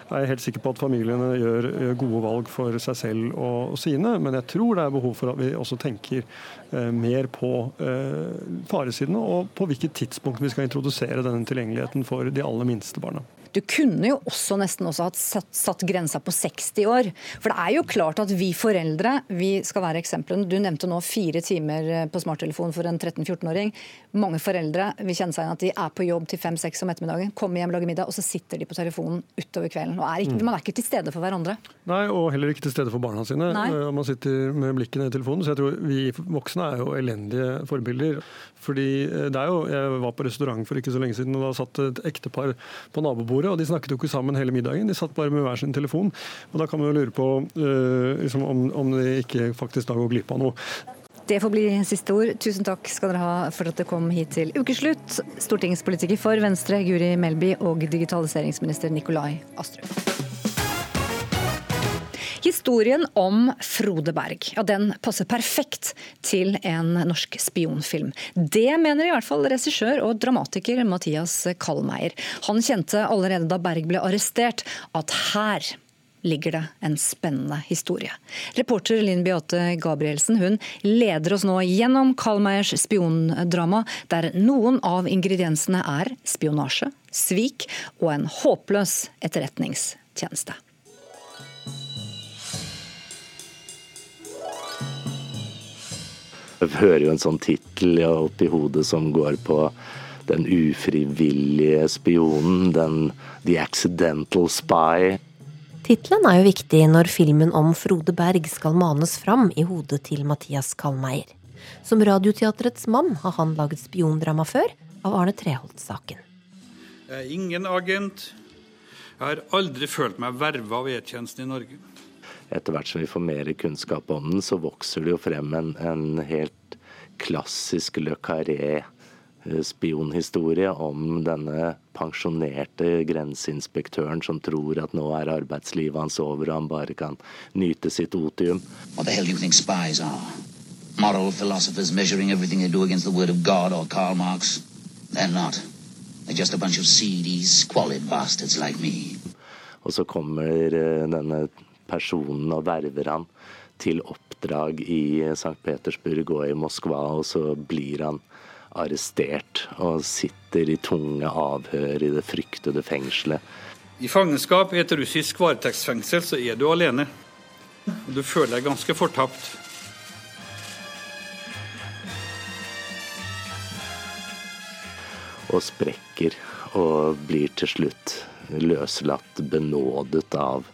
er jeg helt sikker på at familiene gjør gode valg for seg selv og sine. Men jeg tror det er behov for at vi også tenker eh, mer på eh, faresidene, og på hvilket tidspunkt vi skal introdusere denne tilgjengeligheten for de aller minste barna. Du kunne jo også nesten også hatt satt, satt, grensa på 60 år. For det er jo klart at vi foreldre vi skal være eksemplene. Du nevnte nå fire timer eh, på smarttelefon for en 13-14-åring. Mange foreldre vil kjenne seg igjen at de er på jobb til 5-6 om ettermiddagen, kommer hjem, lager middag, og så sitter de på telefonen utover kvelden. Og er ikke, mm. Man er ikke til stede for hverandre. Nei, og heller ikke til stede for barna sine. Nei. Eh, man sitter med blikket ned i telefonen. Så jeg tror vi voksne er jo elendige forbilder. Fordi eh, det er jo, Jeg var på restaurant for ikke så lenge siden, og da satt et ektepar på nabobordet. og De snakket jo ikke sammen hele middagen, de satt bare med hver sin telefon. og Da kan man jo lure på uh, liksom om, om de ikke faktisk da går glipp av noe. Det får bli siste ord. Tusen takk skal dere ha for at dere kom hit til ukeslutt. Stortingspolitiker for Venstre Guri Melby og digitaliseringsminister Nikolai Astrup. Historien om Frode Berg ja, den passer perfekt til en norsk spionfilm. Det mener i hvert fall regissør og dramatiker Mathias Kallmeier. Han kjente allerede da Berg ble arrestert at her ligger det en spennende historie. Reporter Linn Beate Gabrielsen hun leder oss nå gjennom Kallmeiers spiondrama, der noen av ingrediensene er spionasje, svik og en håpløs etterretningstjeneste. Jeg hører jo en sånn tittel oppi hodet som går på den ufrivillige spionen, den The Accidental Spy. Tittelen er jo viktig når filmen om Frode Berg skal manes fram i hodet til Mathias Kallmeier. Som Radioteatrets mann har han laget spiondrama før, av Arne Treholt-saken. Jeg er ingen agent. Jeg har aldri følt meg verva av E-tjenesten i Norge etter hvert som vi får mer kunnskap om den, så vokser det jo frem en, en helt klassisk Le Carré-spionhistorie om denne pensjonerte grenseinspektøren som tror at nå er arbeidslivet hans over og han bare kan nyte sitt otium. What the hell do you think spies are? Moral philosophers measuring everything they do against the word of God or Karl Marx? They're not. They're just a bunch of seedy, squalid bastards like me. Og så kommer eh, denne personen og verver han til oppdrag i St. Petersburg og i Moskva, og så blir han arrestert og sitter i tunge avhør i det fryktede fengselet. I fangenskap i et russisk varetektsfengsel så er du alene. Og du føler deg ganske fortapt. Og sprekker og blir til slutt løslatt, benådet av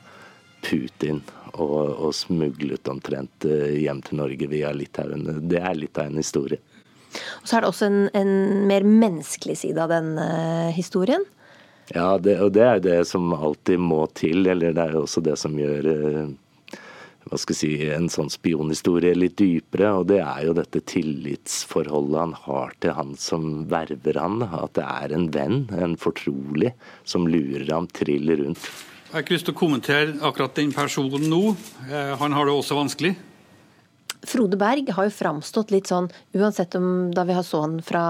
Putin og, og smuglet omtrent eh, hjem til Norge via Litauen. Det er litt av en historie. Og Så er det også en, en mer menneskelig side av den uh, historien. Ja, det, og det er det som alltid må til, eller det er jo også det som gjør uh, hva skal jeg si, en sånn spionhistorie litt dypere. Og det er jo dette tillitsforholdet han har til han som verver han. At det er en venn, en fortrolig, som lurer ham trill rundt. Jeg har ikke lyst til å kommentere akkurat den personen nå. Eh, han har det også vanskelig. Frode Berg har jo framstått litt sånn, uansett om da vi har så han fra,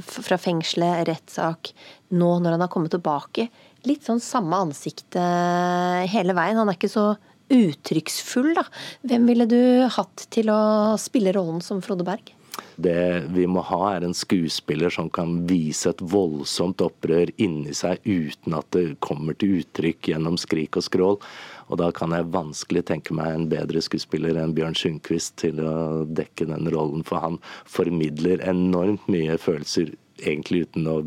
fra fengselet, rettssak, nå når han har kommet tilbake, litt sånn samme ansikt hele veien. Han er ikke så uttrykksfull, da. Hvem ville du hatt til å spille rollen som Frode Berg? Det vi må ha, er en skuespiller som kan vise et voldsomt opprør inni seg uten at det kommer til uttrykk gjennom skrik og skrål. Og da kan jeg vanskelig tenke meg en bedre skuespiller enn Bjørn Sundquist til å dekke den rollen, for han formidler enormt mye følelser egentlig uten å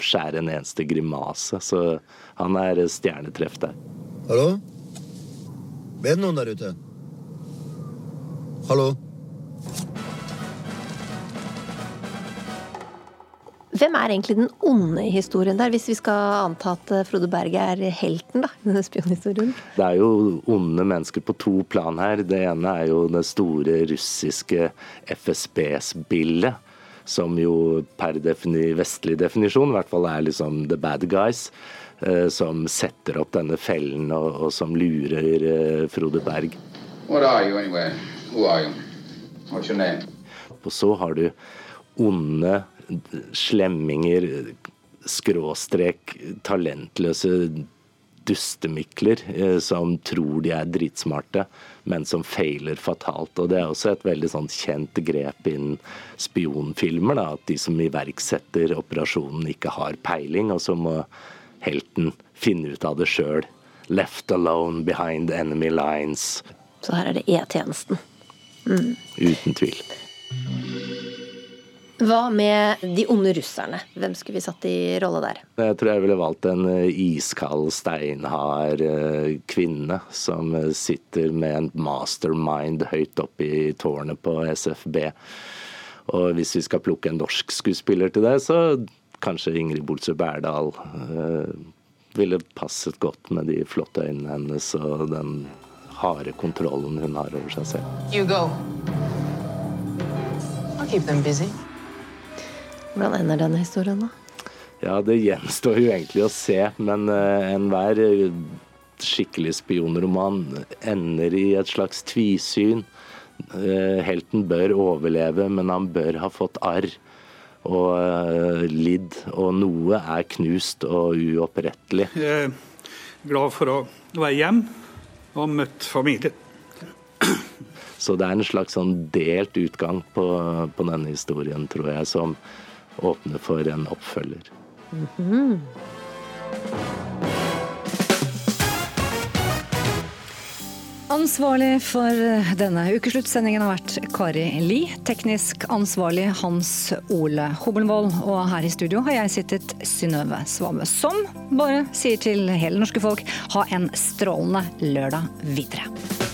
skjære en eneste grimase. Så han er stjernetreff der. Hallo? Er det noen der ute? Hallo? Hvem er egentlig den onde i historien der, hvis vi skal anta at eh, Frode Berg er helten da, i denne spionhistorien? Det er jo onde mennesker på to plan her. Det ene er jo det store russiske FSB-spillet. Som jo per defini vestlig definisjon i hvert fall er liksom the bad guys. Eh, som setter opp denne fellen og, og som lurer eh, Frode Berg. What are you anyway? Who are you? What's your name? Og så har du onde slemminger, skråstrek, talentløse dustemikler eh, som tror de er dritsmarte, men som feiler fatalt. Og Det er også et veldig sånn kjent grep innen spionfilmer. Da, at de som iverksetter operasjonen, ikke har peiling, og så må helten finne ut av det sjøl. Left alone behind enemy lines. Så her er det E-tjenesten. Mm. Uten tvil. Hva med de onde russerne? Hvem skulle vi satt i rolle der? Jeg tror jeg ville valgt en eh, iskald, steinhard eh, kvinne som eh, sitter med en mastermind høyt oppe i tårnet på SFB. Og hvis vi skal plukke en norsk skuespiller til det, så kanskje Ingrid Bolsø Berdal ville passet godt med de flotte øynene hennes og den harde kontrollen hun har over seg selv. You go. I'll keep them busy. Hvordan ender denne historien, da? Ja, Det gjenstår jo egentlig å se, men uh, enhver eh, skikkelig spionroman ender i et slags tvisyn. Uh, helten bør overleve, men han bør ha fått arr og uh, lidd. Og noe er knust og uopprettelig. Jeg er glad for å være hjem og møtt familien. Så det er en slags sånn delt utgang på, på denne historien, tror jeg, som åpne for en oppfølger. Mm -hmm. Ansvarlig for denne ukesluttsendingen har vært Kari Li. Teknisk ansvarlig Hans Ole Hobelvold. Og her i studio har jeg sittet Synnøve Svame, som bare sier til hele norske folk ha en strålende lørdag videre.